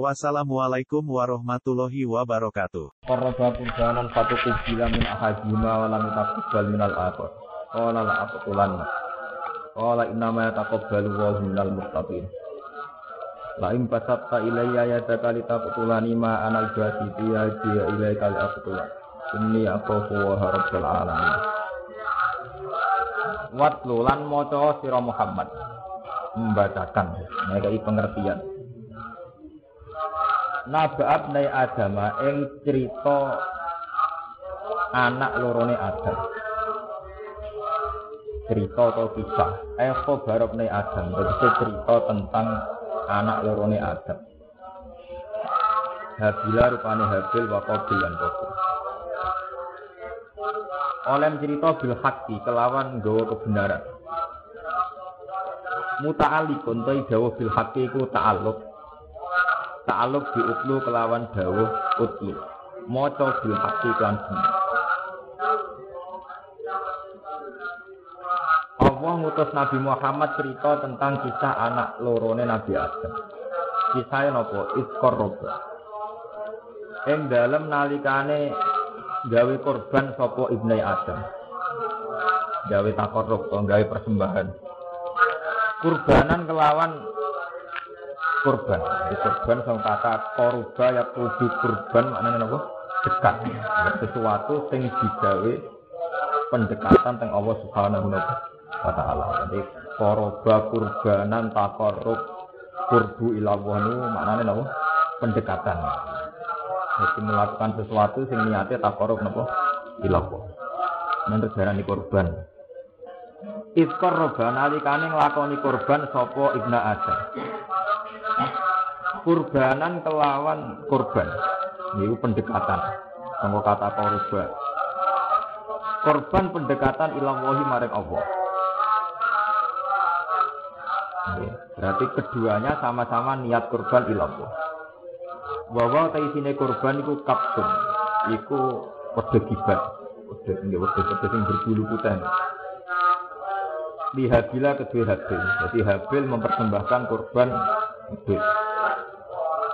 Wassalamualaikum warahmatullahi wabarakatuh. Qarraba kurbanan fatu kubila min ahadima wa lam taqabbal min al-akhar. Qala la aqtulanna. Qala innama yataqabbalu Allahu minal muttaqin. La in basatta ilayya yadaka litaqtulani ma ana al-basiti yadi ilayka li aqtulan. Inni akhafu wa rabbul alamin. Watlu lan maca sira Muhammad membacakan mereka pengertian Nabaat nai Adama ing cerita anak lorone Adam. Cerita atau kisah. Eko barok nai Adam. Jadi cerita tentang anak lorone Adam. Habila rupane Habil wa Qabil lan. Oleh cerita bil hakki kelawan gawa kebenaran. Muta'alikun ta dawa bil hakki iku ta'alluq ta'aluk bi utlu kelawan dawuh utlu maca bil haqqi kan Allah ngutus Nabi Muhammad cerita tentang kisah anak lorone Nabi Adam. Kisahnya nopo iskor roba. Ing dalem nalikane gawe korban sopo ibnu Adam. Gawe takorruk, gawe persembahan. Kurbanan kelawan kurban. Di kurban sang kata koruba ya kudu kurban maknanya apa? Dekat. Sesuatu sing digawe pendekatan teng Allah Subhanahu wa taala. Jadi koruba kurbanan takorub kurbu ilawah nu maknanya apa? Pendekatan. Jadi melakukan sesuatu sing niatnya takorub napa? Ilawah. Nanti di kurban. Iskor roba nalikane nglakoni kurban sapa Ibnu Adam kurbanan kelawan kurban. Ini pendekatan. Tunggu kata korban. Korban pendekatan ilawahi maring Allah. Berarti keduanya sama-sama niat kurban ilallah. Bahwa sini kurban itu kapsun. Iku wede gibat. Wede ini wede wede yang berbulu putih. Di Habila kedua Habil. Jadi Habil mempersembahkan Habil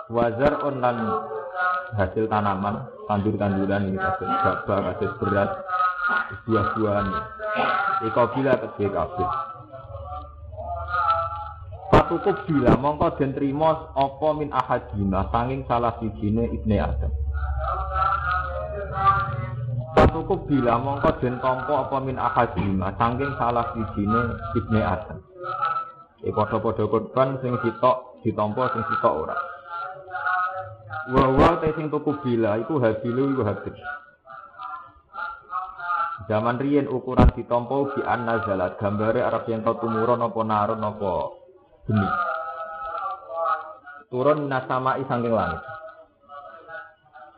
wazar onan hasil tanaman tandur-tanduran ini hasil gabah hasil beras buah-buahan ikobila kedua kabeh Patukup bila mongko den trimo apa min ahadina sanging salah sijine ibne Adam. Patukup bila mongko den tampa apa min ahadina sanging salah sijine ibne Adam. Iki padha-padha korban sing sitok ditampa sing sitok ora. Wa te sing tuku bila iku habilu iku habil. Zaman riyen ukuran ditompo bi anna zalat gambare Arab yang tau tumurun apa narun apa geni. Turun nasama saking langit.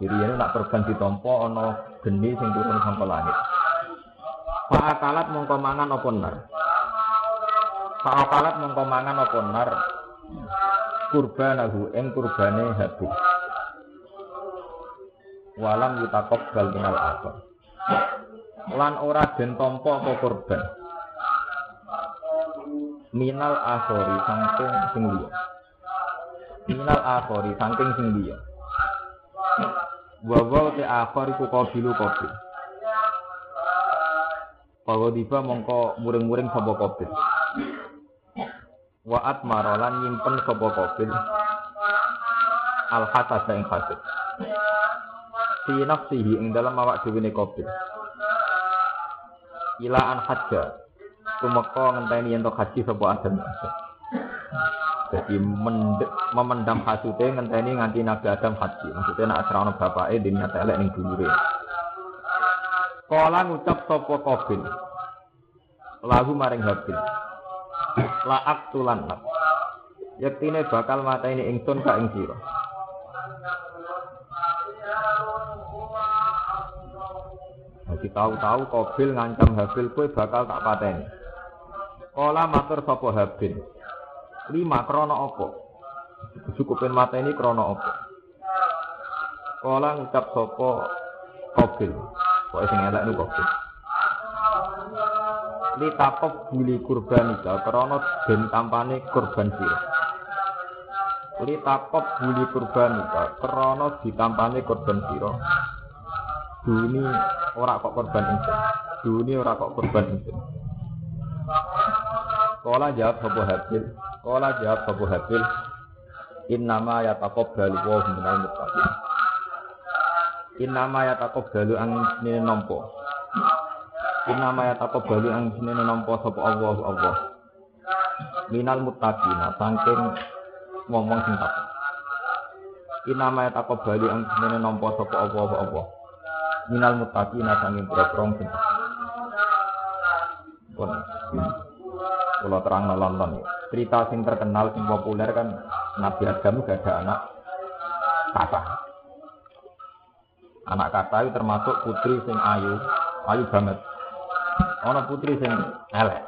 Jadi ini nak korban ditompo ana geni sing turun saka langit. Pak akalat mongko mangan apa nar. Pak akalat mongko mangan apa nar. Kurbanahu ing kurbane habis walam bal minal akhir. Lan ora den tampa apa korban. Minal akhori saking sing liya. Minal akhori saking sing liya. Wa wa te akhir iku qabilu qabil. Pawa diba mongko muring-muring sapa qabil. Wa atmarolan nyimpen sapa qabil. Al hasad ing hasad fi nafsihi ing dalam awak dhewe ne kopi ila an hajja tumeka ngenteni yen haji sapa adam. Jadi memendam hasute ngenteni nganti nabi adam haji. Maksudnya nak asrana bapake di niat elek ning dulure Kala ngucap sapa Qabil lagu maring Habil. Laak tulan yaktine bakal mata ini ingsun ka ing sira Jadi tahu-tahu Kobil ngancam Habil kue bakal tak pateni. Kala matur sapa Habil. Lima krono opo. Cukupin ini krono opo. Kala ngucap sapa Kobil. Kok sing elek niku Kobil. Li takok buli kurbanika krono den tampane kurban. Li takok buli kurbanika krono ditampane kurban sira. Duni ora kok korban ingsun. Duni ora kok korban ingsun. Kala jawab Abu Habil. Kala jawab Abu Habil. Innama yataqabbalu wa minal muttaqin. Innama yataqabbalu ang nene nampa. Innama yataqabbalu ang nene nampa sapa Allah Allah. Minal muttaqina saking ngomong sing tak. Innama yataqabbalu ang nene nampa sapa Allah Allah. Minal muttaqina saking pro-prong sing pun kalau terang cerita sing terkenal sing populer kan Nabi Adam gak ada anak kata. Anak kata itu termasuk putri sing ayu. Ayu banget. Ono putri sing elek.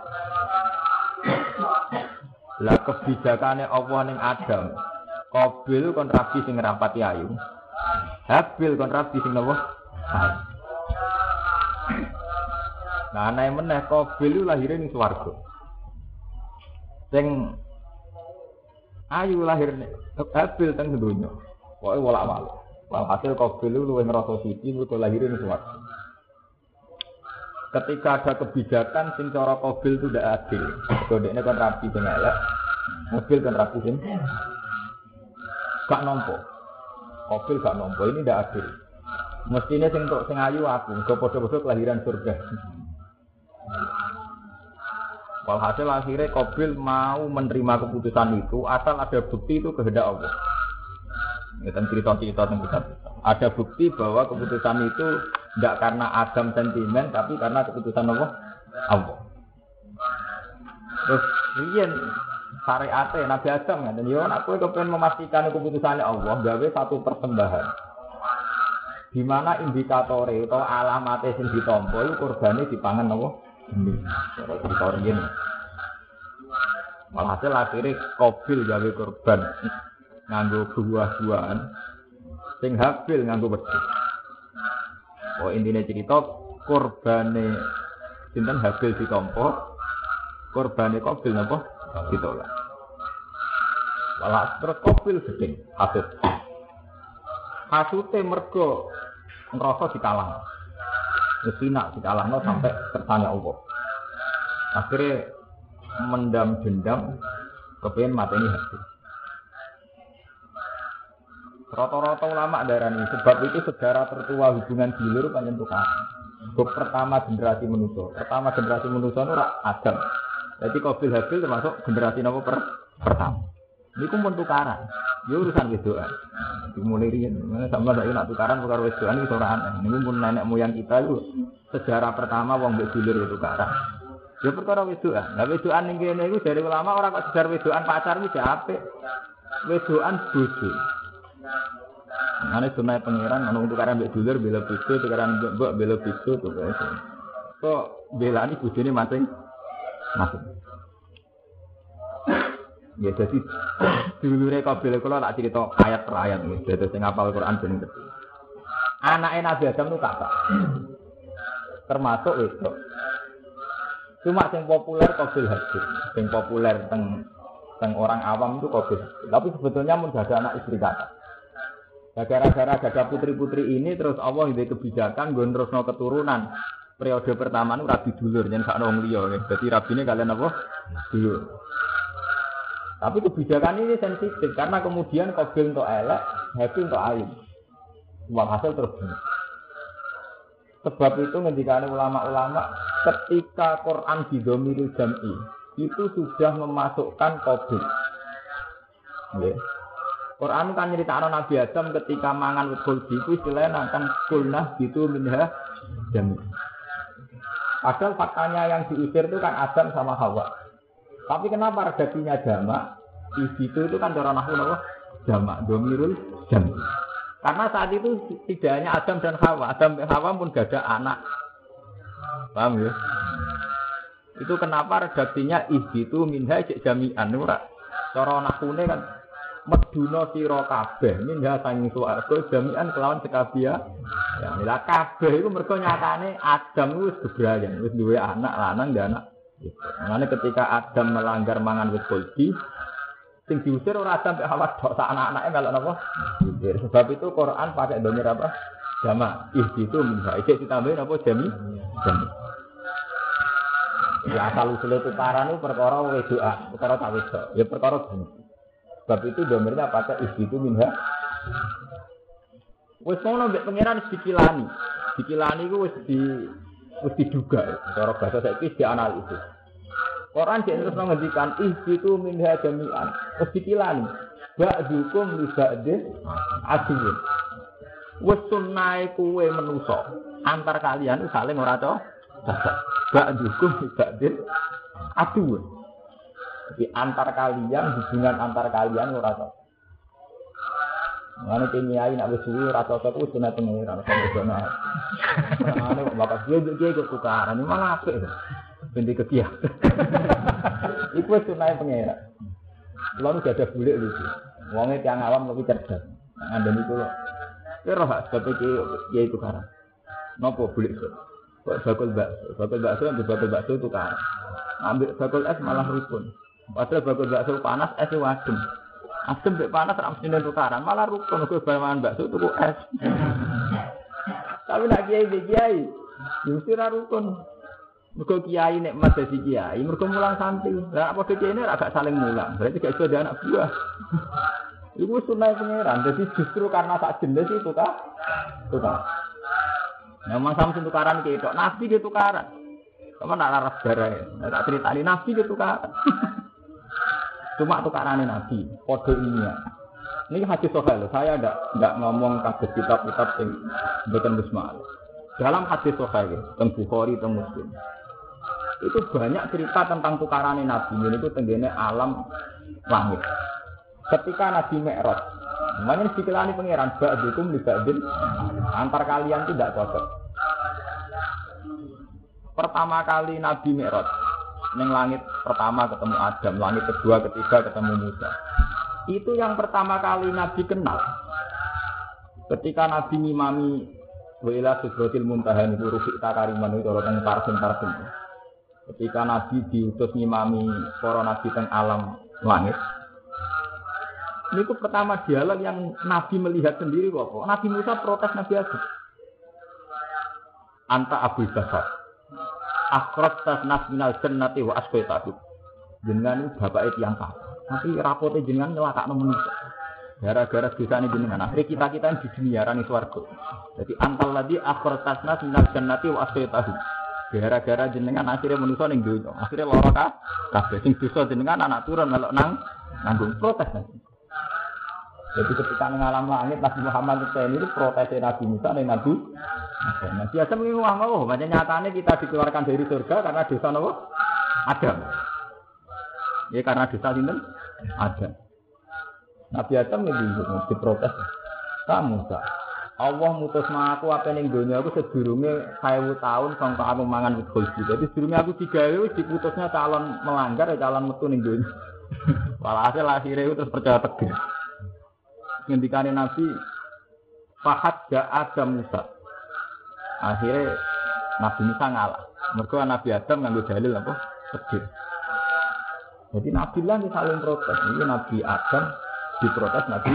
Lah kebijakannya Allah ning Adam. Kobil kon sing ngrapati ayu. Habil kon sing nopo Nah, aneh meneh Qabil itu lahirnya ning swarga. Sing ayu lahir Qabil teng donya. Pokoke wolak-walik. Walhasil Qabil itu luwih ngrasa suci mergo lahirnya ning swarga. Ketika ada kebijakan sing cara Qabil itu tidak adil. Kodeknya kan rapi sing elek. Qabil kan rapi sing gak nompo. Qabil gak nompo ini tidak adil. Mestinya sing untuk sing ayu aku, kok padha-padha kelahiran surga. Walhasil akhirnya Kobil mau menerima keputusan itu asal ada bukti itu kehendak Allah. Kita cerita-cerita tentang. Ada bukti bahwa keputusan itu tidak karena Adam sentimen, tapi karena keputusan Allah. Allah. Terus riyen syariate Nabi Adam kan, yo aku kepengen memastikan keputusannya Allah, gawe satu persembahan. Di mana indikatornya atau alamatnya sing ditompo itu kurbannya dipangan Allah ini cara cerita riyen Walhasil akhirnya Kobil gawe korban nganggo buah-buahan. Sing Habil nganggo wedhus. Oh intinya cerita korbane sinten Habil ditampa, korbane Kobil napa? Ditolak. Walah terus Kobil gedeng hasud. Hasute mergo ngerasa dikalah. Nesina dikalahno sampai kersane Allah. Akhirnya mendam dendam mati ini hati. Rata-rata ulama darah ini sebab itu sejarah tertua hubungan dulur panjang tukaran. Buk pertama generasi manusia, pertama generasi manusia itu Adam. Jadi Qabil Habil termasuk generasi nopo per pertama. Ini pun tukaran. Ya urusan wedoan. Dimulai riyen. Mana sama saya nak tukaran perkara wedoan itu ora aneh. Ini pun nenek moyang kita itu sejarah pertama wong mbek dulur itu tukaran. Ya perkara wedoan. Lah wedoan ning kene iku dari ulama ora kok sejar wedoan pacar iki apik. Wedoan bojo. Ane sunai pangeran ana tukaran mbek dulur bela bojo, tukaran mbek mbok bela bojo to guys. Kok belani bojone masing masing. Ya jadi dulure kabel kula tak cerita ayat per ayat nggih. Dadi sing hafal Quran ben ngerti. Anake Nabi Adam itu kakak. Termasuk itu. Cuma yang populer Qabil Habil. Yang populer teng teng orang awam itu Qabil. Tapi sebetulnya mun ada anak istri kakak. Ya gara-gara ada putri-putri ini terus Allah ide kebijakan gue terus no keturunan. Periode pertama itu rabi dulur yang sak nong liya. Jadi rabi ini kalian apa? Dulur. Tapi kebijakan ini sensitif karena kemudian Qabil untuk elek, Habil untuk ayu. Walhasil terbunuh. Sebab itu ngendikane ulama-ulama ketika Quran didomiril jam'i itu sudah memasukkan Qabil. Okay. Quran kan nyeritakno Nabi Adam ketika mangan khuldi itu istilahnya akan kulnah gitu minha jami. Padahal faktanya yang diusir itu kan Adam sama Hawa. Tapi kenapa redaksinya jamak? Di situ itu kan cara nahu apa? Jamak, domirul jam. Karena saat itu tidak hanya Adam dan Hawa, Adam dan Hawa pun gak ada anak Paham ya? Itu kenapa redaksinya ihbitu minha cek jami'an ora. Cara nakune kan meduna sira kabeh minha sanging swarga jami'an kelawan sekabia. Ya, kabeh iku mergo nyatane Adam wis bebrayan, wis duwe anak lanang dan anak. Makanya ketika Adam melanggar mangan wit kulti, sing diusir ora sampai Hawa dok sak anak-anake melok napa? Sebab itu Quran pakai domir apa? Jama. Ih itu minha. Iki ditambahin apa jami? Jami. Ya asal usul tukaran itu perkara wedoan, perkara tak wedok. Ya perkara benci. Sebab itu domirnya pakai ih itu minha. Wis ngono mbek pangeran dikilani. Dikilani ku wis di wis diduga. Cara bahasa saiki dianalisis. Quran dia terus menghentikan itu minha jami'an. Terus dikilani. Ba'dukum li ba'dih aduwin. Wis sunnahe kuwe menusa. Antar kalian saling ora cocok. Ba'dukum li ba'dih aduwin. Jadi antar kalian hubungan antar kalian ora. Mana kiai nak wis suwi ora cocok wis sunat pengiran sama jono. Mana bapak dia dia kok tukaran ini malah apik. Binti kekiah. Iku wis sunat pengiran. Lalu gak ada bulik lucu. Wongnya tiang awam lebih cerdas. Ngandani itu loh. Ya roh sebab iki kiai tukaran. Nopo bulik itu? Kok bakul bakso, bakul bakso ambil bakul bakso tukaran. Ambil bakul es malah rukun. Padahal bakul bakso panas es wadem. Asem mbek panas ra mesti tukaran, malah rukun kok bawahan bakso tuku es. Tapi nak kiai mbek kiai, yo mesti ra rukun. Mergo kiai nek mas dadi kiai, mergo mulang santri. Lah apa kiai ini agak saling mulang, berarti gak iso anak buah. Iku sunai pangeran, jadi justru karena tak jenis itu kah? Tukar. Memang sama tukaran gitu, nabi dia tukaran. Kamu nak laras darah, tak cerita ini nabi dia tukaran. Cuma tukarannya Nabi, kode ini ya. Ini hadis sohail, saya tidak ngomong kasus kitab-kitab yang bukan bismillah. Dalam hadis sohail, tentang Bukhari, tentang Muslim, itu banyak cerita tentang tukarannya Nabi. Ini itu tenggine alam langit. Ketika Nabi Mi'raj, namanya dikilani pangeran, ba'dukum li ba'din, antar kalian tidak cocok. Pertama kali Nabi Mi'raj, Neng langit pertama ketemu Adam, langit kedua, ketiga ketemu Musa. Itu yang pertama kali Nabi kenal. Ketika Nabi ngimami Wila Sudrotil Muntahan itu Rufik Takariman itu orang tarsim tarsim. Ketika Nabi diutus ngimami para Nabi teng alam langit. Ini itu pertama dialog yang Nabi melihat sendiri kok. Nabi Musa protes Nabi Adam. Anta Abu Bakar akhraj tasnas minal jannati wa asqaitahu. Jenengan itu yang kafir. Tapi rapote jenengan nyelakakno manusia. Gara-gara dosa ini jenengan. Akhirnya kita kita di dunia rani swarga. Jadi antal lagi akhraj tasnas minal jannati wa. Gara-gara jenengan akhirnya manusia ning donya. Akhirnya lara ka kabeh sing dosa jenengan anak turun melok nang nanggung protes nanti. Jadi ketika mengalam langit Nabi Muhammad itu protes Nabi Musa dan Nabi Nah, biasa mengingin uang oh, macam nyatanya kita dikeluarkan dari surga karena dosa nopo Adam. Ya karena dosa sinten Adam. Nabi Adam lebih diprotes. Kamu tak. Allah mutus aku apa ning dunia aku sedurunge 1000 tahun sampai aku mangan wit khuldi. Jadi sedurunge aku digawe wis diputusnya calon melanggar ya calon metu ning dunia. Walhasil akhirnya itu terus percaya tegas. Ngendikane Nabi Fahad ja Adam Musa. Akhirnya Nabi Musa ngalah. Mereka Nabi Adam nganggo dalil apa? Tegir. Jadi Nabi lah saling protes. Ini Nabi Adam diprotes Nabi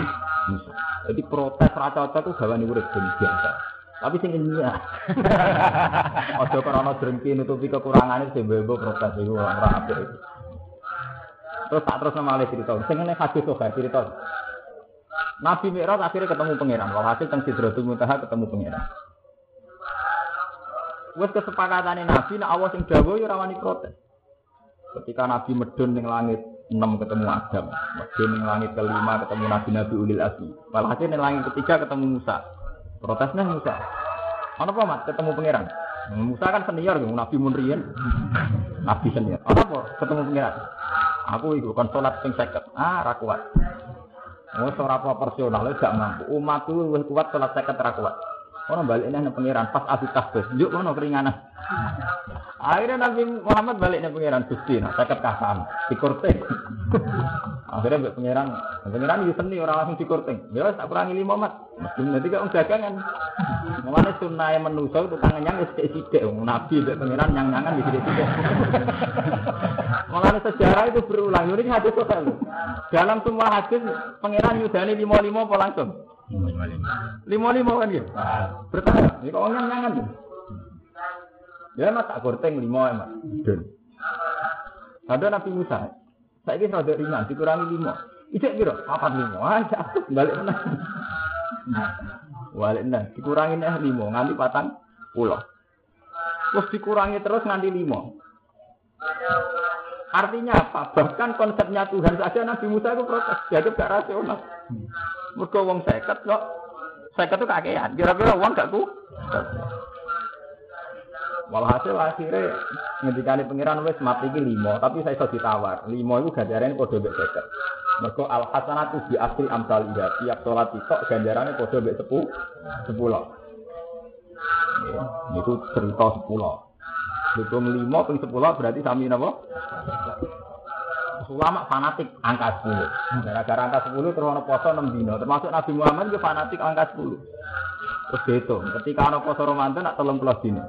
Musa. Jadi protes rata rata itu gawan urip biasa. Tapi sing ini ya. Ojo karena drengki nutupi kekurangannya sing bebo protes itu ora apik itu. Terus tak terus nama alih cerita. Sing ini hadis tuh cerita. Nabi Mi'raj akhirnya ketemu pangeran. Walhasil teng Sidratul Muntaha ketemu pangeran. Wes kesepakatane Nabi nek Allah sing dawuh ya rawani protes. Ketika Nabi medun ning langit 6 ketemu Adam, medun ning langit kelima ketemu Nabi-nabi ulil azmi. Walhasil ning langit ketiga ketemu Musa. Protesnya Musa. Ana apa Mat? Ketemu pangeran. Musa kan senior, Nabi Munrian. Nabi senior. Ana apa? Ketemu pangeran. Aku iku kon salat sing 50. Ah, ra kuat. Oh, ora proporsional, gak mampu. Umatku wis kuat salat 50 ra kuat. Orang balik nih pangeran pas abis tasbih, yuk mana keringanan. Akhirnya Nabi Muhammad baliknya pangeran Gusti, nah saya kasam, dikurting. Akhirnya mbak pangeran, pangeran itu seni orang langsung dikurting. Ya tak kurangi lima mat. Nanti kau dagangan. Mana sunnah yang menusuk itu tangannya ya sedikit sidik. Nabi mbak pangeran yang nyangan di Mengenai sejarah itu berulang. Ini hadis total. Dalam semua hadis pangeran yudhani lima lima apa langsung? Lima lima kan gitu. Bertanya, ini kok yang nyangan gitu. Ya mas tak gorteng lima emak. Dan ada Nabi Musa. Saya kira rada ringan, dikurangi lima. Ijek kira, apa lima? Aja, balik mana? Balik mana? Dikurangi nih lima, nganti patang pulau. Terus dikurangi terus nganti lima. Artinya apa? Bahkan konsepnya Tuhan saja Nabi Musa itu protes. Jadi gak rasional. Mereka wong seket kok. Seket itu kakean. Kira-kira uang gak ku? Walhasil akhirnya ngendikane pangeran wis mati iki lima, tapi saya iso ditawar. Lima itu ganjarane padha mbek 50. Mergo al bi asri amsal iya. Tiap salat tok ganjarane padha mbek 10. 10. Niku cerita 10. Hitung 5 ping 10 berarti sami napa? Ulama fanatik angka 10. Gara-gara angka 10 terus ana poso 6 dino. Termasuk Nabi Muhammad juga fanatik angka 10. Terus dihitung, ketika ana poso Ramadan nak 30 dino.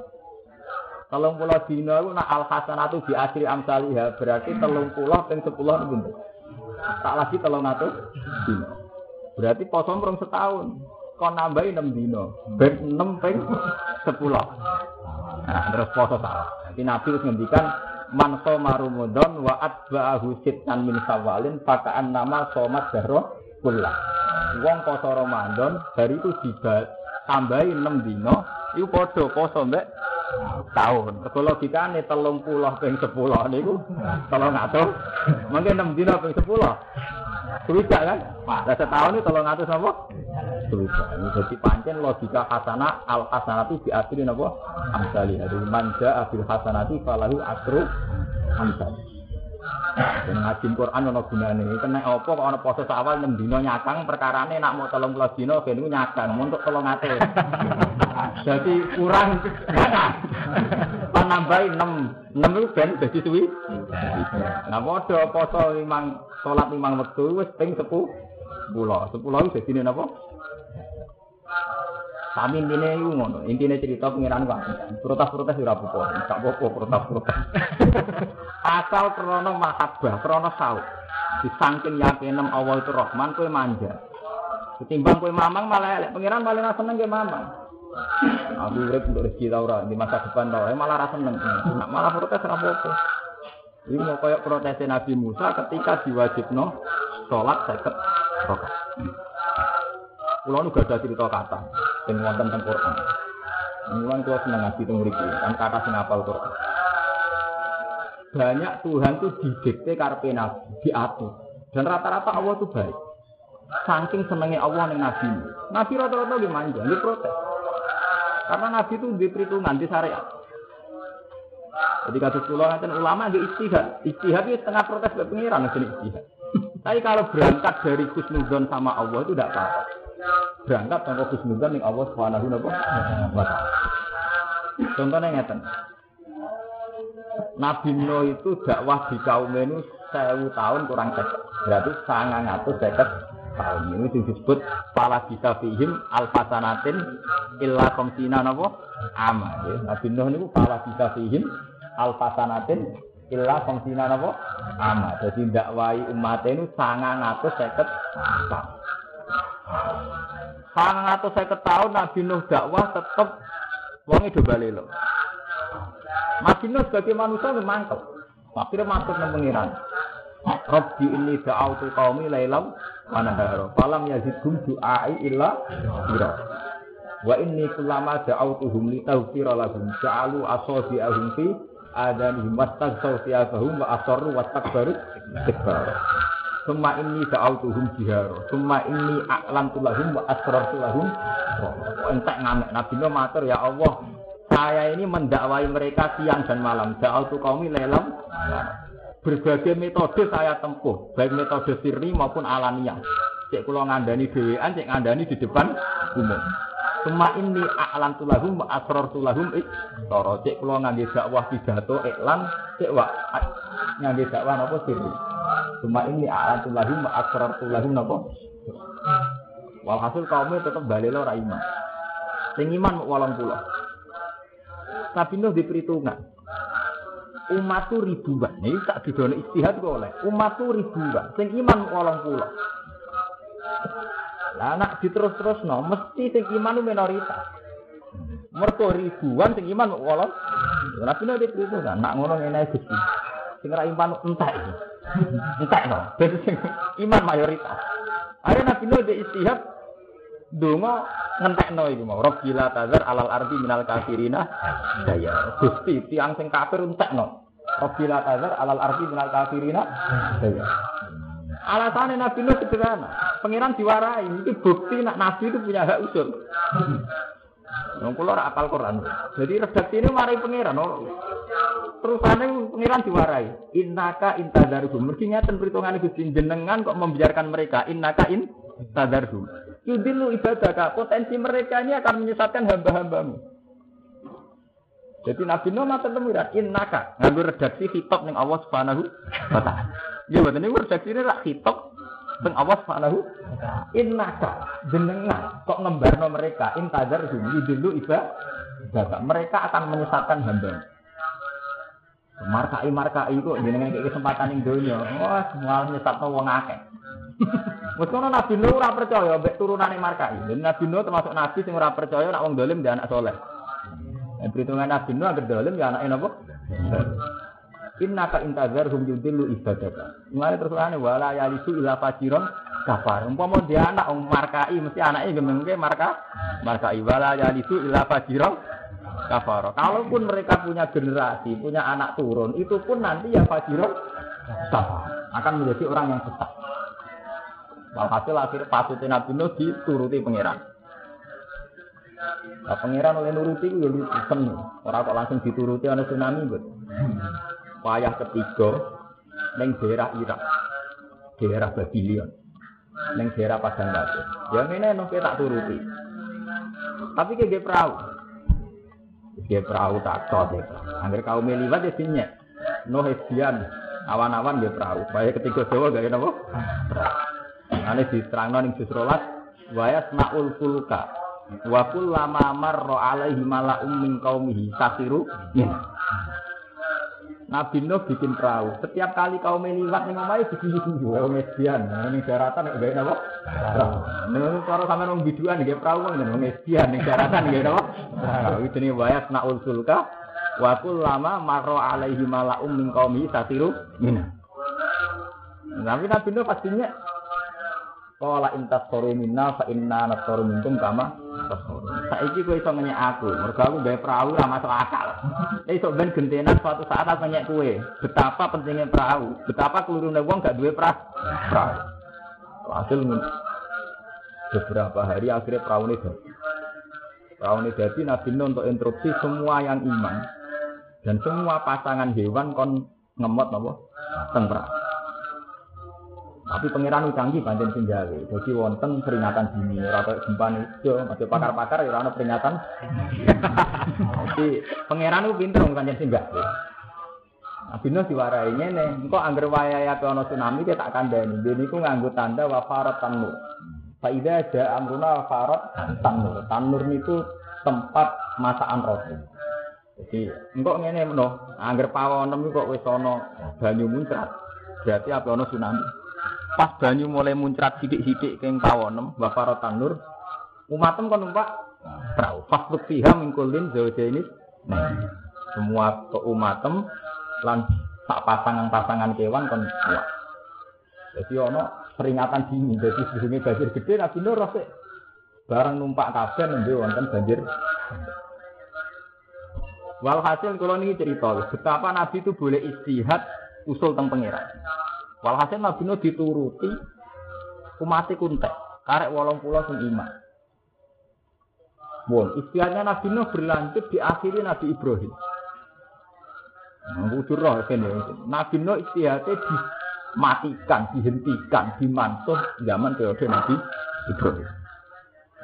Telung pulau dino itu nak al hasanatu di asri amsaliha berarti telung pulau ping sepuluh itu Tak lagi telung atus dino. Berarti poso merong setahun kon nambahi 6 dino. Ben 6 ping 10. Nah, terus poso salah. Jadi Nabi terus ngendikan man soma Ramadan wa atba'ahu sitan min sawalin pakaan nama somat daro kula. Wong poso Ramadan hari itu dibat tambahi 6 dino iku padha poso mbek tahun. Kok logikane 30 ping 10 niku 300. Mungkin 6 dino ping 10. Sewidak kan? Nah setahun itu tolong atas apa? Sewidak. Jadi pancen logika kasana al kasana itu diakhiri apa? Amsali. Jadi manja abil kasana itu falahu asru amsali. Dan ngaji Quran ana gunane. Kena apa kok ana proses awal 6 dina nyakang perkarane nak mau dino, dina ben nyakang untuk 300. Jadi kurang. Nambahi 6. 6 itu ben dadi suwi. Nah padha poso limang salat limang wektu wis ping 10. 10. 10 itu dadi napa? Kami intine iku ngono, intine cerita pengiran kok. Protes-protes ora apa-apa, gak apa-apa protes-protes. Asal krana mahabbah, krana saut. Disangking yakinem Allah itu Rahman kowe manja. Ketimbang kowe mamang malah elek pengiran paling seneng ke mamang. Aku urip untuk rezeki ta ora di masa depan ta, malah ra seneng. Malah protes ora apa-apa. Ini mau kayak protes Nabi Musa ketika diwajibno sholat seket rakaat. Kulo nu gak ada cerita kata sing wonten teng Quran. Mulan kulo seneng ngaji teng mriki, kan kata sing apal Quran. Banyak Tuhan tuh didikte karepe nabi, diatur. Dan rata-rata Allah tuh baik. Saking senengnya Allah ning nabi. Nabi rata-rata dia manja, protes. Karena nabi itu di perhitungan di syariat. Jadi kata pulau nanti ulama dia istihad, istihad itu setengah protes ke pengiran nanti istihad. Tapi kalau berangkat dari khusnudon sama Allah itu tidak apa-apa berangkat tanpa khusnudan yang Allah Subhanahu wa taala. Contohnya ngeten. Nabi Nuh itu dakwah di kaum ini tahun kurang seket. Berarti sangat ngatus seket tahun. Ini disebut pala bisa fihim alfasanatin illa komsina napa ama. Nabi Nuh itu pala bisa fihim alfasanatin illa komsina napa ama. Jadi dakwai umat ini sangat ngatus seket tahun. Sangat atau saya ketahui Nabi Nuh dakwah tetap wong balik lo. Nabi Nuh sebagai manusia memang mantap. Akhirnya masuk ke pengiran. Rabbi ini da'autu qaumi lailam wa nahara. Falam yazidhum du'ai illa fira. Wa inni kullama da'autuhum li taghfira lahum ja'alu asabi'ahum fi adanihim wastaghsaw thiyabahum wa asarru wastakbaru istikbar. Suma ini tuhum jiharo. Suma ini aklan tulahum wa asrar tulahum. Entek ngamek Nabi matur ya Allah. Saya ini mendakwai mereka siang dan malam. Da'autu kaumi lelam. Berbagai metode saya tempuh. Baik metode sirri maupun alamiah. Cek kulo ngandani dewean, cek ngandani di depan umum. Suma ini a'lan tulahum wa asror tulahum ik. Toro cek kula ngangge dakwah pidato iklan cek wa ngangge dakwah napa sirri. Suma ini a'lan tulahum wa asror tulahum napa. Walhasil kaumnya tetap balik ora iman. Sing iman walang pula. Nabi Nuh di perhitungan. Umat tu ribuan. Ini tak didono istihad kok oleh. Umat tu ribuan. Sing iman walang pula. Lah anak diterus-terus no, mesti sing iman minoritas. Mergo ribuan sing iman walang. Nabi Nuh di perhitungan. Nak ngono ngene Gusti. Sing ra iman entek. Entek no. Dadi sing iman mayoritas. Akhirnya Nabi di istihad Dungo ngentekno iku mau. Rabbila tazar alal ardi minal kafirina daya. Gusti tiang sing kafir entekno. Rabbila tazar alal ardi minal kafirina daya. Alasannya Nabi Nuh sederhana. Pengiran diwarai. Itu bukti nak Nabi itu punya hak usul. Yang ora apal Quran. Jadi redaksi ini mari pengiran. Oh. Terusannya pengiran diwarai. Innaka intadarhum. Mergi ngeten perhitungan Gusti jenengan kok membiarkan mereka. Innaka in tadarhum. Yudilu ibadah potensi mereka ini akan menyesatkan hamba-hambamu. Jadi Nabi Nuh matur temiran innaka nganggo redaksi kitab ning Allah Subhanahu wa taala. Ya mboten niku ini rak kitab ning Allah Subhanahu innaka jenengan kok ngembarno mereka intadar yudilu ibadah. Mereka akan menyesatkan hamba. Markai markai kok jenengan kayak kesempatan ning donya. Wah, semua nyesatno wong akeh. Wes kono Nabi Nuh ora percaya mbek turunane markai. Nabi Nuh termasuk nabi sing ora percaya nek wong dolim dia anak soleh. Perhitungan Nabi Nuh agar dolim ya anaknya napa? Inna ka intazar hum yudillu ibadaka. Mulane terus ane wala yalisu ila fajiron kafar. Umpama dia anak wong markai mesti anaknya gemengke marka markai wala yalisu ila fajiron kafar. Kalaupun mereka punya generasi, punya anak turun, itu pun nanti ya fajiron kafar. Akan menjadi orang yang sesat. Walhasil akhir pasutnya Nabi Nuh dituruti pangeran. Nah, pangeran oleh nuruti itu ya lucu Orang kok langsung dituruti oleh tsunami bet. Payah ketiga neng daerah Irak, daerah Babylon, neng daerah Padang Batu. Yang ini nong tak turuti. Tapi kayak perahu, dia perahu tak cot ya. Angger kaum melibat ya sinya. No hesian, awan-awan dia perahu. Supaya ketiga Jawa gak apa? Perahu. Ane diterangno ning juz 12 wa yasmaul fulka wa kullama marra alaihi mala'um min qaumihi sasiru Nabi Nuh bikin perahu. Setiap kali kaum liwat ning omahe diguyu-guyu, wong median. Ning daratan nek gawe napa? Perahu. Ning sampean wong biduan nggih perahu wong median ning daratan nggih napa? Perahu. Iki wayas naul sulka wa kullama marra alaihi mala'um min qaumihi sasiru minna. Tapi Nabi Nuh pastinya Kala intas soru minna fa inna nasoru minkum kama Saiki kowe iso ngenyek aku, mergo aku gawe perahu ora masuk akal. Iso ben gentenan suatu saat aku ngenyek kowe. Betapa pentingnya perahu, betapa kelurune wong gak duwe perahu. Hasil beberapa hari akhirnya perahu ini jadi. Perahu ini jadi Nabi untuk interupsi semua yang iman dan semua pasangan hewan kon ngemot nopo teng perahu. Tapi pangeran canggih banding sing gawe. Wonten peringatan dini, ora kaya gempa itu, masih pakar-pakar ya ora peringatan. Jadi pangeran itu pinter wong kanjeng sing gawe. Nabi Nuh diwarai ngene, engko angger wayahe ana tsunami kita tak kandhani. Dene iku nganggo tanda wa farat tanur. Fa idza ja amruna farat tanur. Tanur niku tempat masakan roti. Jadi engko ngene meno, angger pawonem kok wis ana banyu muncrat. Berarti apa tsunami. Pas banyu mulai muncrat sidik-sidik keng tawonem, wa tanur. Umatem kan numpak perahu. Fasbuk fiha mingkulin ini. Nah, semua keumatem lan tak pasangan-pasangan kewan kan kuat. Jadi ono peringatan dini. Jadi sebelumnya banjir gede Nabi Nur rasa barang numpak kabeh nembe wonten banjir. Walhasil kalau ini cerita betapa Nabi itu boleh istihad usul tentang pangeran. Walhasil Nabi Nuh dituruti umati kuntek, karek wolong pulau sing iman. Bon, istiadatnya Nabi Nuh berlanjut di akhiri Nabi Ibrahim. Kudu roh Nabi Nuh istiadatnya dimatikan, dihentikan, dimansuh zaman periode Nabi Ibrahim.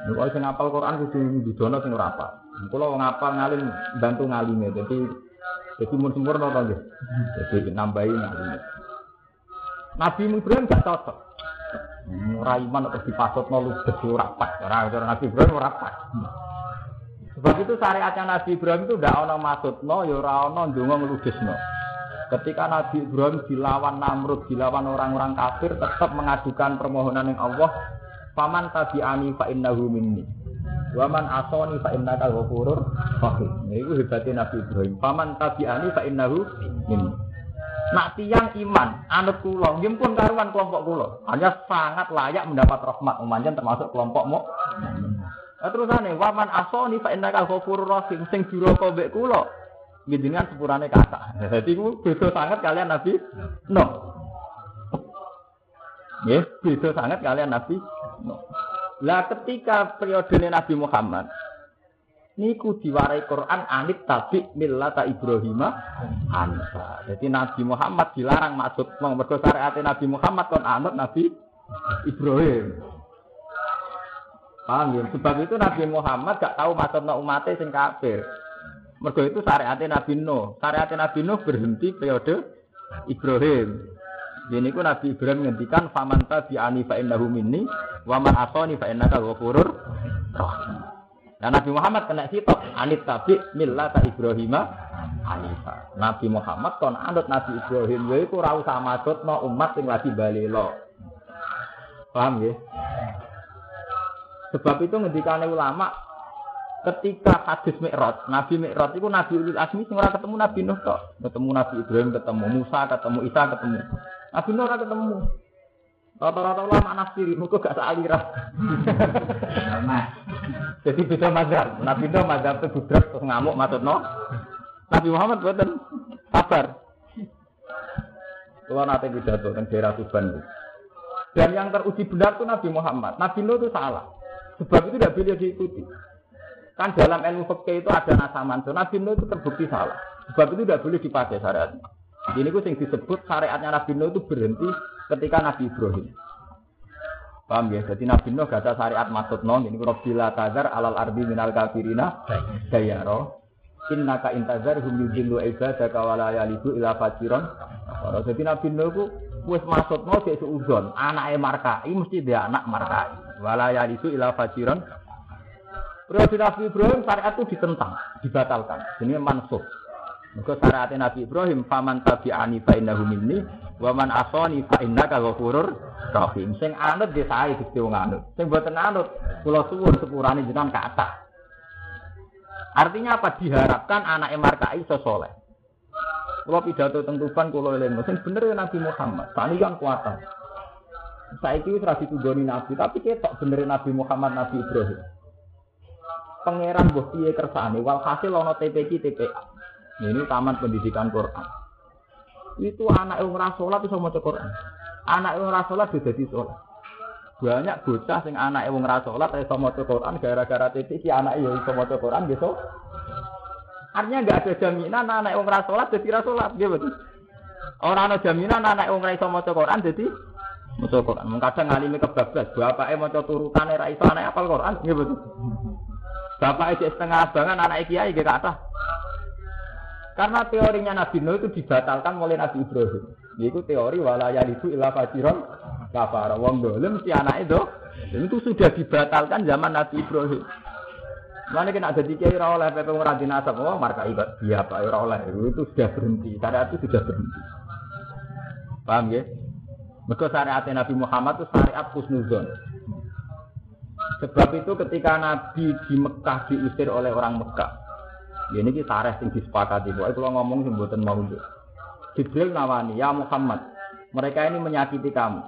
Nek sing ngapal Quran kudu didono sing ora apal. Kula wong ngalim bantu ngalime. Dadi dadi mun sempurna to nggih. Dadi nambahi. Nabi Ibrahim gak cocok. Ora iman kok dipasutno ludes ora pas. Ora Nabi Ibrahim ora pas. Sebab itu syariatnya Nabi Ibrahim itu tidak ono maksudno, ya ora ono ndonga ngludesno. Ketika Nabi Ibrahim dilawan Namrud, dilawan orang-orang kafir, tetap mengajukan permohonan yang Allah, "Faman tabi'ani fa innahu minni." Waman asoni fa innaka ghafurur rahim. Nah, itu hebatnya Nabi Ibrahim. Faman tabi'ani fa innahu minni. Nak tiang iman, anut kula, nggih pun karuan kelompok kula. Hanya sangat layak mendapat rahmat, umanjen termasuk kelompokmu. Nah, terusane waman asoni fa innaka ghafurur rahim sing duraka mbek kula. Njenengan sepurane kata. Jadi ku beda sangat kalian Nabi no. Ya, beda sangat kalian Nabi no. Lah ketika periode Nabi Muhammad niku diwarai Quran anit tabi millata Ibrahim Hanifa. Jadi Nabi Muhammad dilarang maksud mergo syariat Nabi Muhammad kon anut Nabi Ibrahim. Paham ya? Sebab itu Nabi Muhammad gak tahu maksudnya umatnya sing kafir. Mergo itu syariatnya Nabi Nuh. Syariatnya Nabi Nuh berhenti periode Ibrahim. Jadi ku Nabi Ibrahim ngendikan faman tabi ani fa innahu minni wa man asani fa ghafurur rahim. Nah Nabi Muhammad kena sitok anit tabi millata Ibrahim Hanifa. Nabi Muhammad kon anut Nabi Ibrahim yaiku ora usah maksudno umat sing lagi balelo. Paham ya? Sebab itu ngendikane ulama ketika hadis Mi'raj, Nabi Mi'raj itu Nabi Ulul Azmi sing ora ketemu Nabi Nuh tok, ketemu Nabi Ibrahim, ketemu Musa, ketemu Isa, ketemu Nabi Nuh ora ketemu. Rata-rata ulama nafsiri, muka gak sealirah. Jadi beda mazhab. Nabi Nuh mazhab itu budrak terus ngamuk maksudno. Nabi Muhammad buatan sabar. Kalau nanti pidato kan daerah Tuban. Dan yang teruji benar itu Nabi Muhammad. Nabi Nuh itu salah. Sebab itu tidak boleh diikuti. Kan dalam ilmu fikih itu ada nasaman. Nabi Nuh itu terbukti salah. Sebab itu tidak boleh dipakai syariat. Ini ku yang disebut syariatnya Nabi Nuh itu berhenti ketika Nabi Ibrahim. Paham ya? Jadi Nabi Nuh gak ada syariat maksud nong. Ini kurang bila tazar alal ardi minal kafirina dayaro. Innaka intazar hum yudillu ibadaka wala yalidu ila fajiron. Jadi Nabi Nuh itu wis maksud nong cek seudon. Anaknya markai mesti dia anak markai. Wala yalidu ila fajiron. Periode Nabi Ibrahim syariat itu ditentang, dibatalkan. Ini mansuh. Maka syariat Nabi Ibrahim faman tabi'ani fa innahu minni wa man asani fa innaka ghafurur rahim. Sing anut dia sae Gusti wong anut. Sing boten anut kula suwun sepurane jenengan kata. Artinya apa? Diharapkan anak Markai iso soleh. Kalau pidato tentukan kalau eling, sing bener ya Nabi Muhammad. Tani kan kuatan. Saiki wis ra ditugoni Nabi, tapi ketok bener Nabi Muhammad Nabi Ibrahim. Pangeran piye kersane walhasil ana TPQ TPA. Ini taman pendidikan Quran. Itu anak yang ora salat iso maca Quran. Anak yang ora salat bisa dadi salat. Banyak bocah sing anak yang ora salat iso maca Quran gara-gara titik si anak yo iso maca Quran gitu. Artinya enggak ada jaminan anak yang ora salat dadi ra salat, nggih betul. Ora jaminan anak yang ora iso maca Quran dadi maca Quran. Mung kadang ngalimi kebablas, bapake maca turutane ra iso anak apal Quran, betul. Bapak itu setengah abangan anak kiai gak kata. Karena teorinya Nabi Nuh itu dibatalkan oleh Nabi Ibrahim. Yaitu teori walaya itu ilah fajiron kafar. Wong dolim si anak itu. Itu sudah dibatalkan zaman Nabi Ibrahim. Mana kena ada tiga ira oleh PP ngeranti nasab, oh marka ibat dia pak ira oleh itu sudah berhenti, syariat itu sudah berhenti. Paham ya? Mereka syariat Nabi Muhammad itu syariat kusnuzon. Sebab itu ketika Nabi di Mekah diusir oleh orang Mekah. Ya ini kita tareh yang disepakati. Pokoknya kalau ngomong sing mau. Jibril nawani, ya Muhammad, mereka ini menyakiti kamu.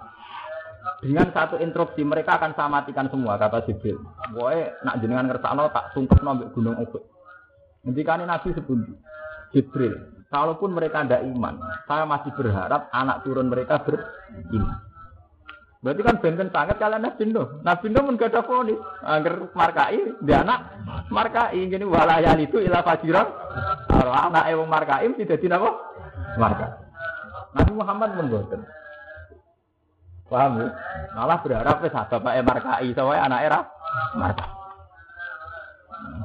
Dengan satu instruksi mereka akan saya matikan semua kata Jibril. Pokoknya nak jenengan ngersakno tak sungkep nombek gunung Uhud. Ketika Nabi sebundi, Jibril, kalaupun mereka tidak iman, saya masih berharap anak turun mereka beriman. Berarti kan benten sangat kalian Nabi Nuh. Nabi Nuh pun gak ada fonis. Angger markai, dia anak markai. Gini walayal itu ilah fajiran. Kalau anak ewang markai tidak tidak apa? Marka. Nabi Muhammad pun boten. Paham ya? Malah berharap wis bapak markai, soalnya anak era martabat.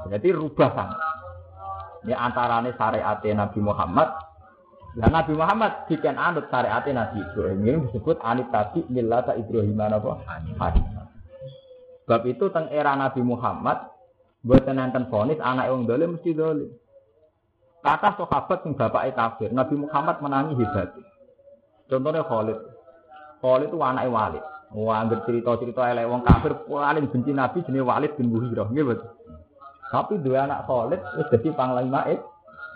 Berarti rubah kan. Ini antarane syariat Nabi Muhammad Nah Nabi Muhammad diken anut syariat Nabi Ibrahim ini disebut anit tadi millata Ibrahim apa? Hanif. Sebab itu teng era Nabi Muhammad buat nenten fonis anak yang dolim mesti dolim. Kata sahabat yang bapak kafir, Nabi Muhammad menangi hebat. Contohnya Khalid. Khalid itu anak Walid. Wah, cerita-cerita elek wong kafir paling benci Nabi jenis Walid bin Muhirah, gitu. Tapi dua anak Khalid wis dadi panglima